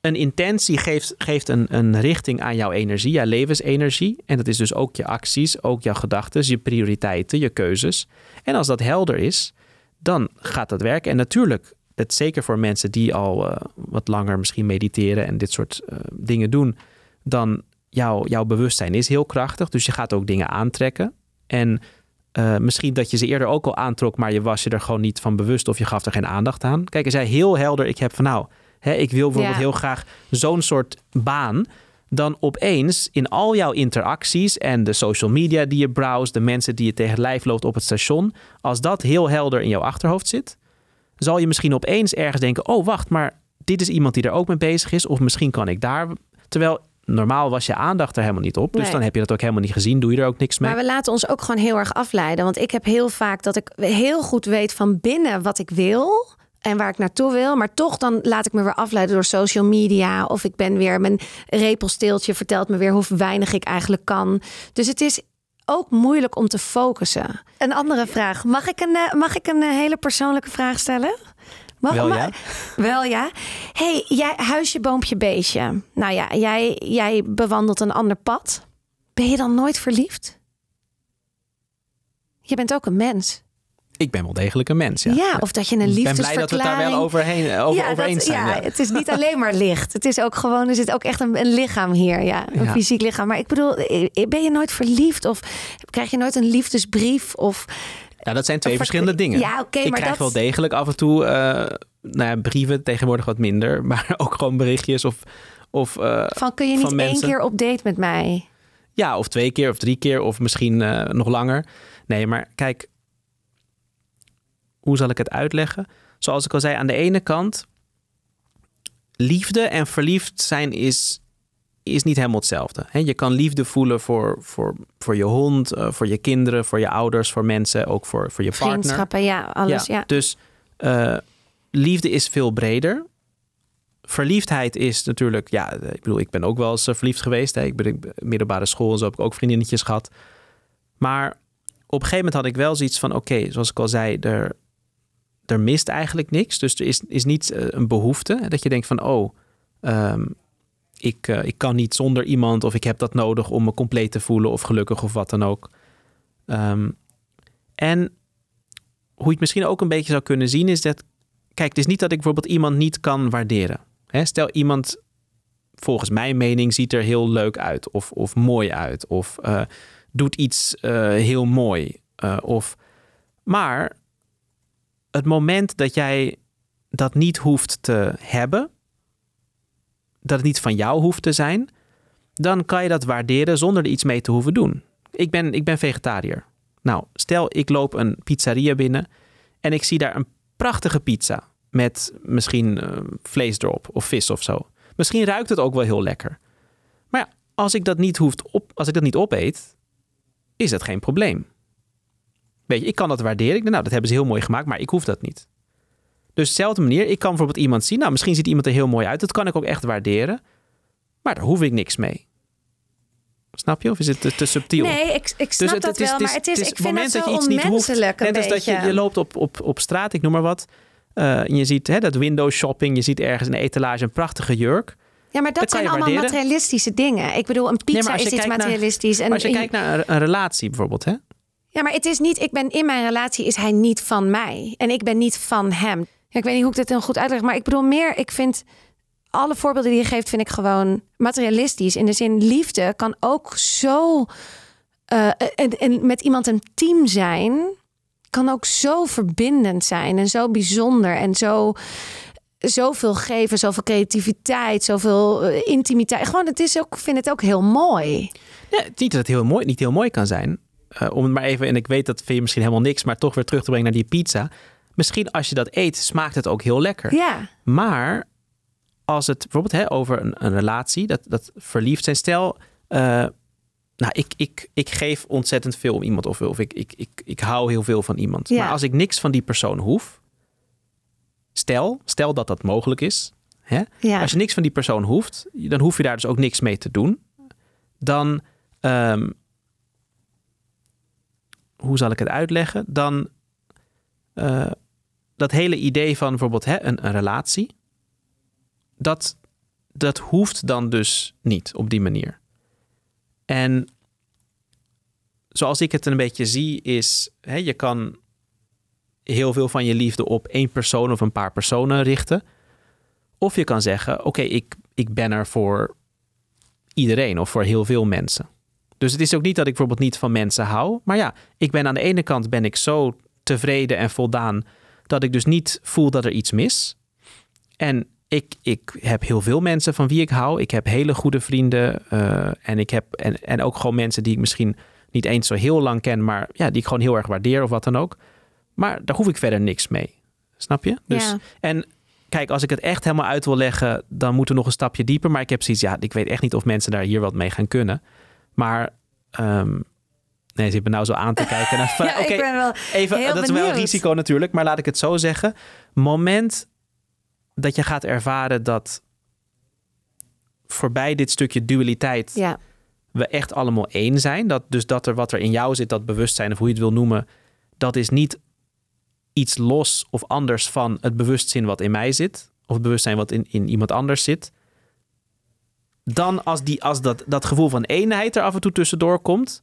een intentie geeft, geeft een, een richting aan jouw energie, jouw levensenergie. En dat is dus ook je acties, ook jouw gedachten, je prioriteiten, je keuzes. En als dat helder is, dan gaat dat werken. En natuurlijk, het zeker voor mensen die al eh, wat langer misschien mediteren en dit soort eh, dingen doen, dan jouw, jouw bewustzijn is heel krachtig. Dus je gaat ook dingen aantrekken. En eh, misschien dat je ze eerder ook al aantrok, maar je was je er gewoon niet van bewust of je gaf er geen aandacht aan. Kijk, als jij heel helder, ik heb van nou, hè, ik wil bijvoorbeeld Ja. heel graag zo'n soort baan. Dan opeens in al jouw interacties en de social media die je browst, de mensen die je tegen het lijf loopt op het station, als dat heel helder in jouw achterhoofd zit, zal je misschien opeens ergens denken: oh wacht, maar dit is iemand die er ook mee bezig is, of misschien kan ik daar. Terwijl normaal was je aandacht er helemaal niet op, dus Nee. dan heb je dat ook helemaal niet gezien, doe je er ook niks mee. Maar we laten ons ook gewoon heel erg afleiden. Want ik heb heel vaak dat ik heel goed weet van binnen wat ik wil. En waar ik naartoe wil. Maar toch dan laat ik me weer afleiden door social media. Of ik ben weer mijn repelsteeltje vertelt me weer hoe weinig ik eigenlijk kan. Dus het is ook moeilijk om te focussen. Een andere vraag. Mag ik een, eh, mag ik een eh, hele persoonlijke vraag stellen? Mag, Wel ja. Wel ja. hey, jij huisje, boompje, beestje. Nou ja, jij, jij bewandelt een ander pad. Ben je dan nooit verliefd? Je bent ook een mens. Ik ben wel degelijk een mens. Ja, Ja, of dat je een Ik ben blij dat we liefdesverklaring... het daar wel overheen, over, ja, over dat- eens zijn. ja, Ja. het is niet alleen maar licht. Het is ook gewoon, er zit ook echt een, een lichaam hier. Ja, een fysiek lichaam. Maar ik bedoel, eh, ben je nooit verliefd? Of krijg je nooit een liefdesbrief? Of Ja, dat zijn twee verschillende dingen. Ja, oké, ik maar krijg dat- wel degelijk af en toe eh, nou ja, brieven, tegenwoordig wat minder, maar ook gewoon berichtjes of, of eh, van kun je niet van één mensen. keer op date met mij? ja, of twee keer of drie keer of misschien eh, nog langer. Nee, maar kijk, hoe zal ik het uitleggen? Zoals ik al zei, aan de ene kant, liefde en verliefd zijn is, is niet helemaal hetzelfde. Je kan liefde voelen voor, voor, voor je hond, eh, voor je kinderen, voor je ouders, voor mensen, ook voor, voor je partner. Vriendschappen, ja, alles. Ja. Dus eh, liefde is veel breder. Verliefdheid is natuurlijk, ja, ik bedoel, ik ben ook wel eens eh, verliefd geweest. Hè. Ik ben in middelbare school en zo heb ik ook vriendinnetjes gehad. Maar op een gegeven moment had ik wel zoiets van, oké, zoals ik al zei, er, er mist eigenlijk niks. Dus er is, is niet eh, een behoefte. Dat je denkt van, oh, ehm, ik, eh, ik kan niet zonder iemand of ik heb dat nodig om me compleet te voelen of gelukkig of wat dan ook. Ehm, en hoe je het misschien ook een beetje zou kunnen zien is dat, kijk, het is niet dat ik bijvoorbeeld iemand niet kan waarderen. Hè, stel iemand, volgens mijn mening, ziet er heel leuk uit of, of mooi uit of eh, doet iets eh, heel mooi. of, maar het moment dat jij dat niet hoeft te hebben, dat het niet van jou hoeft te zijn, dan kan je dat waarderen zonder er iets mee te hoeven doen. Ik ben, ik ben vegetariër. Nou, stel ik loop een pizzeria binnen en ik zie daar een prachtige pizza met misschien eh, vlees erop of vis of zo. Misschien ruikt het ook wel heel lekker. Maar ja, als ik dat niet hoeft op, als ik dat niet opeet, is dat geen probleem. Weet je, ik kan dat waarderen. Nou, dat hebben ze heel mooi gemaakt, maar ik hoef dat niet. Dus dezelfde manier, ik kan bijvoorbeeld iemand zien, nou, misschien ziet iemand er heel mooi uit. Dat kan ik ook echt waarderen, maar daar hoef ik niks mee. Snap je? Of is het te, te subtiel? Nee, ik, ik snap het- dat het wel, het is- maar het is, het is ik vind het dat je iets niet hoeft. een Net als dat je, je loopt op, op, op straat, ik noem maar wat. eh, en je ziet hè, dat window shopping. Je ziet ergens de etalage een prachtige jurk. Ja, maar dat zijn allemaal waarderen. materialistische dingen. Ik bedoel, een pizza is iets naar- materialistisch. en Maar als je een- kijkt naar een, een relatie bijvoorbeeld. Hè? Ja, maar het is niet, ik ben in mijn relatie, is hij niet van mij. En ik ben niet van hem. Ik weet niet hoe ik dit dan goed uitleg, maar ik bedoel meer, ik vind alle voorbeelden die je geeft, vind ik gewoon materialistisch. In de zin, liefde kan ook zo eh, en, en met iemand een team zijn kan ook zo verbindend zijn en zo bijzonder en zo zoveel geven, zoveel creativiteit, zoveel uh, intimiteit. Gewoon, het is ook, vind het ook heel mooi. Ja, niet dat het heel mooi, niet heel mooi kan zijn. Om het maar even, en ik weet dat vind je misschien helemaal niks, maar toch weer terug te brengen naar die pizza. Misschien als je dat eet, smaakt het ook heel lekker. Ja. Maar als het bijvoorbeeld hè, over een, een relatie, dat, dat verliefd zijn. Stel, uh, nou, ik, ik, ik geef ontzettend veel om iemand of, of ik, ik, ik, ik hou heel veel van iemand. Ja. Maar als ik niks van die persoon hoef, stel, stel dat dat mogelijk is. Hè? Ja. Als je niks van die persoon hoeft, dan hoef je daar dus ook niks mee te doen. Dan, ehm, hoe zal ik het uitleggen? Dan uh, dat hele idee van bijvoorbeeld hè, een, een relatie, dat, dat hoeft dan dus niet op die manier. En zoals ik het een beetje zie, is hè, je kan heel veel van je liefde op één persoon of een paar personen richten. Of je kan zeggen: Oké, ik, ik ben er voor iedereen of voor heel veel mensen. Dus het is ook niet dat ik bijvoorbeeld niet van mensen hou. Maar ja, ik ben aan de ene kant ben ik zo tevreden en voldaan dat ik dus niet voel dat er iets mis. En ik, ik heb heel veel mensen van wie ik hou. Ik heb hele goede vrienden. Uh, en, ik heb, en, en ook gewoon mensen die ik misschien niet eens zo heel lang ken, maar ja, die ik gewoon heel erg waardeer of wat dan ook. Maar daar hoef ik verder niks mee. Snap je? Dus, Ja. En kijk, als ik het echt helemaal uit wil leggen, dan moeten we nog een stapje dieper. Maar ik heb zoiets, ja, ik weet echt niet of mensen daar hier wat mee gaan kunnen. Maar um, nee, ze hebben nou zo aan te kijken. Naar, Ja, ik Oké, ben wel even, heel dat is wel een risico natuurlijk, maar laat ik het zo zeggen. Moment dat je gaat ervaren dat voorbij dit stukje dualiteit Ja, we echt allemaal één zijn. Dat, dus dat er wat er in jou zit, dat bewustzijn of hoe je het wil noemen, dat is niet iets los of anders van het bewustzijn wat in mij zit. Of het bewustzijn wat in, in iemand anders zit. Dan als, die, als dat, dat gevoel van eenheid er af en toe tussendoor komt,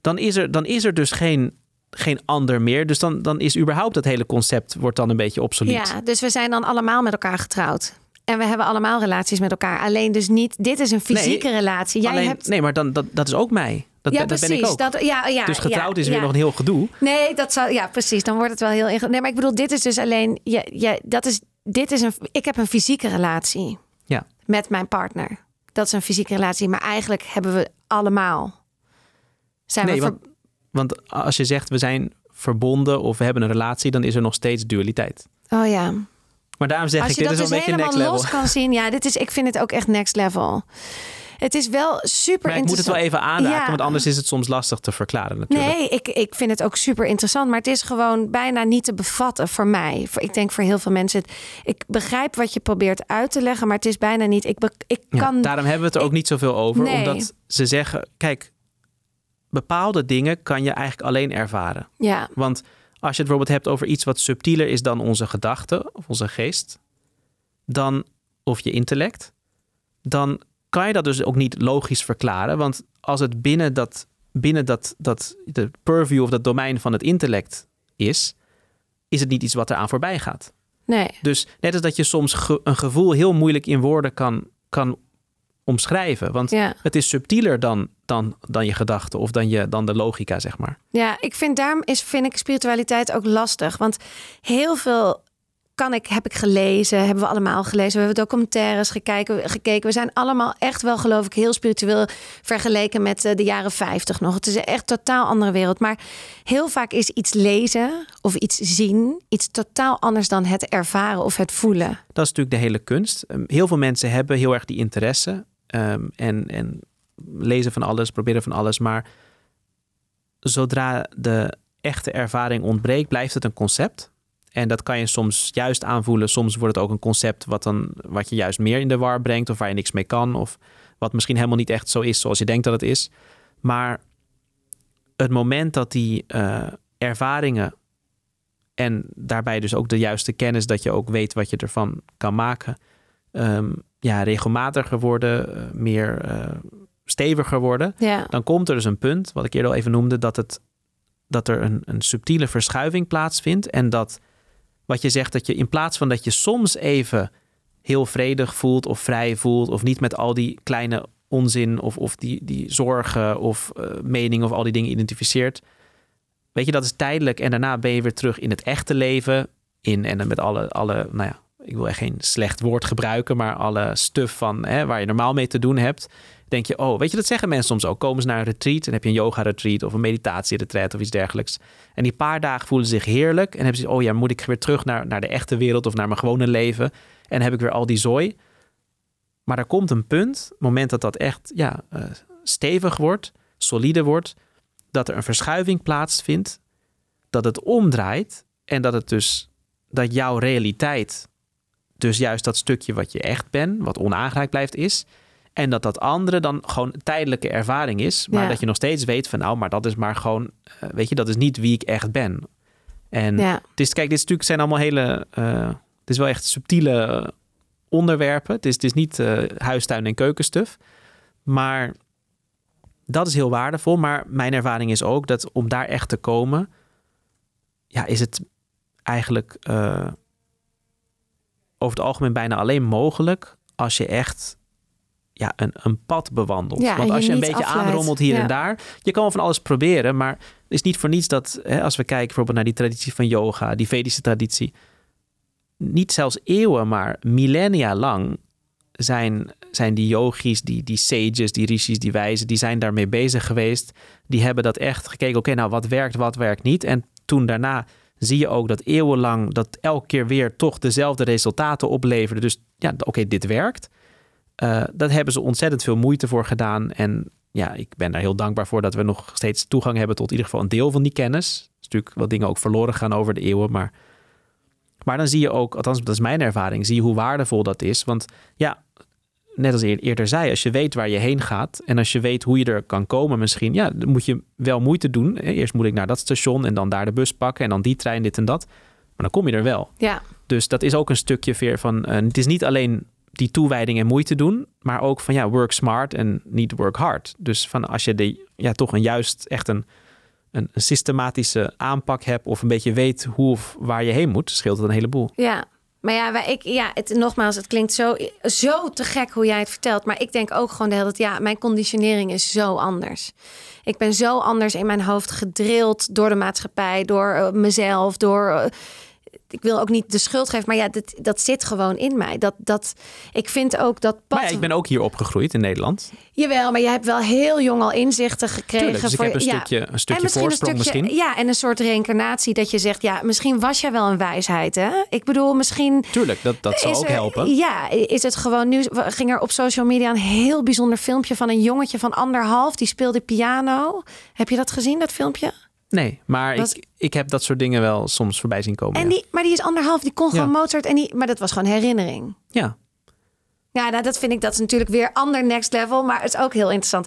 dan is er, dan is er dus geen, geen ander meer. Dus dan, dan is überhaupt het hele concept wordt dan een beetje obsolet. ja, dus we zijn dan allemaal met elkaar getrouwd. En we hebben allemaal relaties met elkaar. Alleen dus niet, dit is een fysieke relatie. Jij Alleen, hebt... Nee, maar dan, dat, dat is ook mij. Dat, ja, dat precies. ben ik ook. Dat, ja, ja, dus getrouwd ja, is weer ja. nog een heel gedoe. Nee, dat zou, ja, precies. Dan wordt het wel heel ingewikkeld. Nee, maar ik bedoel, dit is dus alleen, ja, ja, dat is, dit is een, ik heb een fysieke relatie Ja. met mijn partner. Dat is een fysieke relatie, maar eigenlijk hebben we allemaal. Zijn Nee, we ver- want, want als je zegt we zijn verbonden of we hebben een relatie, dan is er nog steeds dualiteit. Oh ja. Maar daarom zeg Als ik, je dit is dus een beetje next level. los kan zien, ja, dit is, ik vind het ook echt next level. Het is wel super Maar ik moet het wel interessant. even aanraken, Ja. want anders is het soms lastig te verklaren natuurlijk. Nee, ik, ik vind het ook super interessant. Maar het is gewoon bijna niet te bevatten voor mij. Ik denk voor heel veel mensen. het- Ik begrijp wat je probeert uit te leggen, maar het is bijna niet. Ik, ik Ja, kan. daarom hebben we het er ook niet zoveel over, Nee. omdat ze zeggen, kijk, bepaalde dingen kan je eigenlijk alleen ervaren. Ja, Want als je het bijvoorbeeld hebt over iets wat subtieler is dan onze gedachten of onze geest, dan, of je intellect, dan kan je dat dus ook niet logisch verklaren. Want als het binnen dat, binnen dat, dat de purview of dat domein van het intellect is, is het niet iets wat eraan voorbij gaat. nee. Dus net als dat je soms ge- een gevoel heel moeilijk in woorden kan, kan omschrijven. Want Ja. het is subtieler dan, dan, dan je gedachten of dan, je, dan de logica, zeg maar. Ja, ik vind daarom is, vind ik spiritualiteit ook lastig. Want heel veel kan ik, heb ik gelezen, hebben we allemaal gelezen. We hebben documentaires gekeken. gekeken. We zijn allemaal echt wel, geloof ik, heel spiritueel vergeleken met eh, de jaren 50 nog. Het is een echt totaal andere wereld. Maar heel vaak is iets lezen of iets zien iets totaal anders dan het ervaren of het voelen. Dat is natuurlijk de hele kunst. Ehm, Heel veel mensen hebben heel erg die interesse ehm, en, en lezen van alles, proberen van alles. Maar zodra de echte ervaring ontbreekt, blijft het een concept. En dat kan je soms juist aanvoelen. Soms wordt het ook een concept wat, dan, wat je juist meer in de war brengt of waar je niks mee kan. Of wat misschien helemaal niet echt zo is zoals je denkt dat het is. Maar het moment dat die eh, ervaringen en daarbij dus ook de juiste kennis dat je ook weet wat je ervan kan maken, ehm, ja, regelmatiger worden, eh, meer eh, steviger worden, Ja, dan komt er dus een punt, wat ik eerder al even noemde, dat, het, dat er een, een subtiele verschuiving plaatsvindt. En dat wat je zegt, dat je in plaats van dat je soms even heel vredig voelt of vrij voelt, of niet met al die kleine onzin of, of die, die zorgen of uh, meningen of al die dingen identificeert. Weet je, dat is tijdelijk en daarna ben je weer terug in het echte leven. In en met alle, alle nou ja, ik wil echt geen slecht woord gebruiken, maar alle stuff van hè, waar je normaal mee te doen hebt. Denk je, oh, weet je, dat zeggen mensen soms ook. Komen ze naar een retreat en heb je een yoga retreat of een meditatie retreat of iets dergelijks. En die paar dagen voelen ze zich heerlijk en hebben ze, oh ja, moet ik weer terug naar, naar de echte wereld of naar mijn gewone leven. En heb ik weer al die zooi. Maar er komt een punt, moment dat dat echt ja, uh, stevig wordt, solide wordt, dat er een verschuiving plaatsvindt, dat het omdraait en dat het dus dat jouw realiteit, dus juist dat stukje wat je echt bent, wat onaangeraakt blijft, is. En dat dat andere dan gewoon een tijdelijke ervaring is. Maar dat je nog steeds weet van nou, maar dat is maar gewoon, uh, weet je, dat is niet wie ik echt ben. En ja. het is, kijk, dit natuurlijk zijn allemaal hele, uh, het is wel echt subtiele onderwerpen. Het is, het is niet uh, huistuin- en keukenstuf. Maar dat is heel waardevol. Maar mijn ervaring is ook dat om daar echt te komen, ja, is het eigenlijk uh, over het algemeen bijna alleen mogelijk als je echt ja, een, een pad bewandelt. Ja, Want als je, een beetje aanrommelt hier en daar, je kan wel van alles proberen, maar het is niet voor niets dat hè, als we kijken bijvoorbeeld naar die traditie van yoga, die Vedische traditie, niet zelfs eeuwen, maar millennia lang zijn, zijn die yogis, die, die sages, die rishis, die wijzen, die zijn daarmee bezig geweest. Die hebben dat echt gekeken, oké, nou wat werkt, wat werkt niet. En toen daarna zie je ook dat eeuwenlang dat elke keer weer toch dezelfde resultaten opleverde. Dus ja, oké, dit werkt. Uh, dat hebben ze ontzettend veel moeite voor gedaan. En ja, ik ben daar heel dankbaar voor dat we nog steeds toegang hebben tot in ieder geval een deel van die kennis. Er is natuurlijk wat dingen ook verloren gaan over de eeuwen, maar maar dan zie je ook, althans dat is mijn ervaring, zie je hoe waardevol dat is. Want ja, net als eerder zei, als je weet waar je heen gaat en als je weet hoe je er kan komen misschien, ja, dan moet je wel moeite doen. Eerst moet ik naar dat station en dan daar de bus pakken en dan die trein, dit en dat. Maar dan kom je er wel. Ja. Dus dat is ook een stukje weer van, uh, het is niet alleen die toewijding en moeite doen, maar ook van ja, work smart en niet work hard. Dus van als je de, ja, toch een juist echt een een, systematische aanpak hebt of een beetje weet hoe of waar je heen moet, scheelt het een heleboel. Ja, maar ja, ik, ja het, nogmaals, het klinkt zo, zo te gek hoe jij het vertelt. Maar ik denk ook gewoon de hele tijd, ja, mijn conditionering is zo anders. Ik ben zo anders in mijn hoofd gedrild door de maatschappij, door uh, mezelf, door. Uh, ik wil ook niet de schuld geven, maar ja, dat, dat zit gewoon in mij. Dat, dat, ik vind ook dat pad... Maar ja, ik ben ook hier opgegroeid in Nederland. Jawel, maar je hebt wel heel jong al inzichten gekregen. Tuurlijk, dus ik heb een stukje, een stukje misschien voorsprong een stukje, misschien. Ja, en een soort reïncarnatie dat je zegt... ja, misschien was jij wel een wijsheid, hè? Ik bedoel, misschien... Tuurlijk, dat, dat zou ook helpen. Ja, is het gewoon... Nu ging er op social media een heel bijzonder filmpje... van een jongetje van anderhalf, die speelde piano. Heb je dat gezien, dat filmpje? Nee, maar ik, ik heb dat soort dingen wel soms voorbij zien komen. En die, Maar die is anderhalf, die kon gewoon Mozart. En die, maar dat was gewoon herinnering. Ja. Ja, nou, dat vind ik dat is natuurlijk weer ander next level. Maar het is ook heel interessant.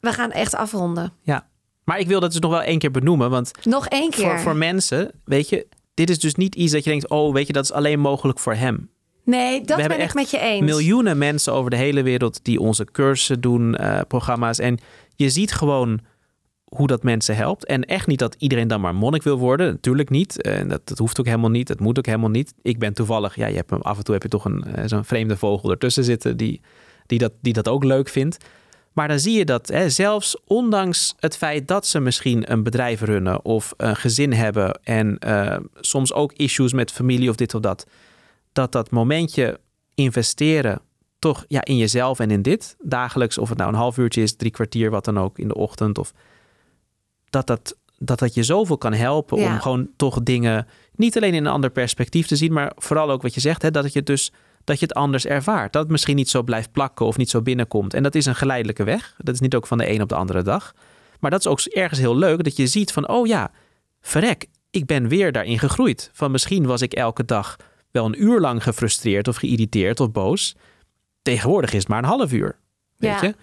We gaan echt afronden. Ja, maar ik wil dat dus nog wel één keer benoemen. Want nog één keer. Voor, voor mensen, weet je, dit is dus niet iets dat je denkt: oh, weet je, dat is alleen mogelijk voor hem. Nee, dat ben ik met je eens. Miljoenen mensen over de hele wereld die onze cursussen doen, uh, programma's. En je ziet gewoon hoe dat mensen helpt. En echt niet dat iedereen dan maar monnik wil worden. Natuurlijk niet. En dat, dat hoeft ook helemaal niet. Dat moet ook helemaal niet. Ik ben toevallig, ja, je hebt, af en toe heb je toch een, eh, zo'n vreemde vogel ertussen zitten die, die, dat, die dat ook leuk vindt. Maar dan zie je dat hè, zelfs ondanks het feit dat ze misschien een bedrijf runnen of een gezin hebben en uh, soms ook issues met familie of dit of dat, dat dat momentje investeren toch ja, in jezelf en in dit dagelijks, of het nou een half uurtje is, drie kwartier, wat dan ook in de ochtend of dat dat, dat, dat je zoveel kan helpen om gewoon toch dingen niet alleen in een ander perspectief te zien, maar vooral ook wat je zegt, hè, dat je dus dat je het anders ervaart. Dat het misschien niet zo blijft plakken of niet zo binnenkomt. En dat is een geleidelijke weg. Dat is niet ook van de een op de andere dag. Maar dat is ook ergens heel leuk dat je ziet van, oh ja, verrek, ik ben weer daarin gegroeid. Van misschien was ik elke dag wel een uur lang gefrustreerd of geïrriteerd of boos. Tegenwoordig is het maar een half uur. Weet je?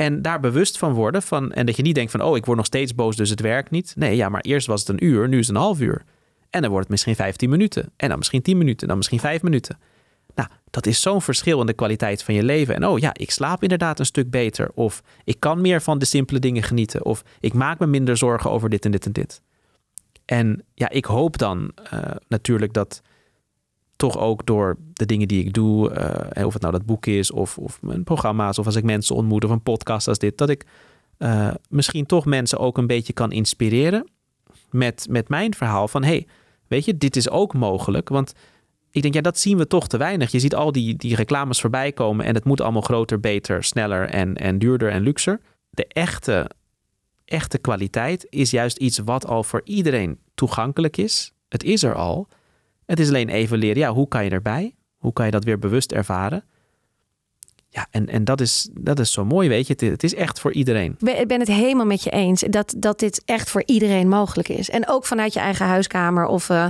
En daar bewust van worden. Van, en dat je niet denkt van, oh, ik word nog steeds boos, dus het werkt niet. Nee, ja, maar eerst was het een uur, nu is het een half uur. En dan wordt het misschien 15 minuten. En dan misschien 10 minuten, dan misschien 5 minuten. Nou, dat is zo'n verschil in de kwaliteit van je leven. En oh ja, ik slaap inderdaad een stuk beter. Of ik kan meer van de simpele dingen genieten. Of ik maak me minder zorgen over dit en dit en dit. En ja, ik hoop dan uh, natuurlijk dat toch ook door de dingen die ik doe, uh, of het nou dat boek is, of, of mijn programma's, of als ik mensen ontmoet, of een podcast als dit, dat ik uh, misschien toch mensen ook een beetje kan inspireren met, met mijn verhaal van hey, weet je, dit is ook mogelijk. Want ik denk, ja, dat zien we toch te weinig. Je ziet al die, die reclames voorbij komen en het moet allemaal groter, beter, sneller en, en duurder en luxer. De echte, echte kwaliteit is juist iets wat al voor iedereen toegankelijk is. Het is er al. Het is alleen even leren, ja, hoe kan je erbij? Hoe kan je dat weer bewust ervaren? Ja, en, en dat, is, dat is zo mooi, weet je. Het, het is echt voor iedereen. Ik ben het helemaal met je eens dat, dat dit echt voor iedereen mogelijk is. En ook vanuit je eigen huiskamer of uh,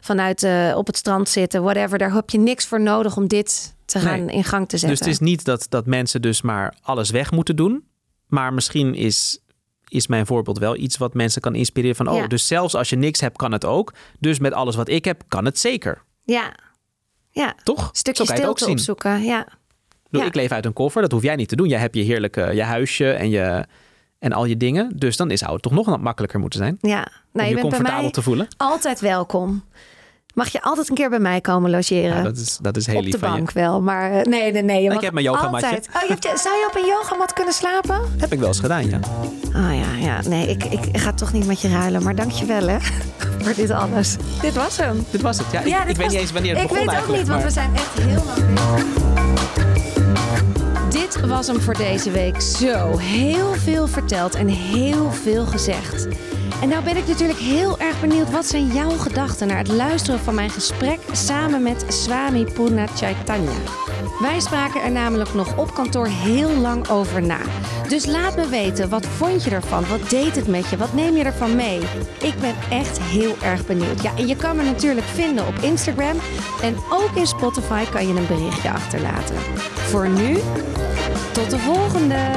vanuit uh, op het strand zitten, whatever. Daar heb je niks voor nodig om dit te gaan in gang te zetten. Dus het is niet dat, dat mensen dus maar alles weg moeten doen. Maar misschien is, is mijn voorbeeld wel iets wat mensen kan inspireren van... oh, ja. dus zelfs als je niks hebt, kan het ook. Dus met alles wat ik heb, kan het zeker. Ja. Ja. Toch? Stukje stilte ook zien. opzoeken, ja. Ja. Ik leef uit een koffer, dat hoef jij niet te doen. Jij hebt je heerlijke je huisje en, je, en al je dingen. Dus dan zou het toch nog makkelijker moeten zijn. Ja, nou, je, je comfortabel te voelen. Altijd welkom. Mag je altijd een keer bij mij komen logeren? Ja, dat is, dat is heel op lief de bank wel, maar eh, nee, nee, nee. Je ik heb mijn yogamatje. Altijd. Oh, je hebt, zou je op een yogamat kunnen slapen? Heb ik wel eens gedaan, ja. Oh ja, ja. Nee, ik, ik ga toch niet met je ruilen, maar dank je wel hè, voor dit alles. Dit was hem. Dit was het, ja. ja ik, ik weet niet eens wanneer het ik begon Ik weet ook niet, want we zijn echt heel lang dit was hem voor deze week. Zo, heel veel verteld en heel veel gezegd. En nou ben ik natuurlijk heel erg benieuwd, wat zijn jouw gedachten naar het luisteren van mijn gesprek samen met Swami Purna Chaitanya? Wij spraken er namelijk nog op kantoor heel lang over na. Dus laat me weten, wat vond je ervan? Wat deed het met je? Wat neem je ervan mee? Ik ben echt heel erg benieuwd. Ja, en je kan me natuurlijk vinden op Instagram. En ook in Spotify kan je een berichtje achterlaten. Voor nu, tot de volgende!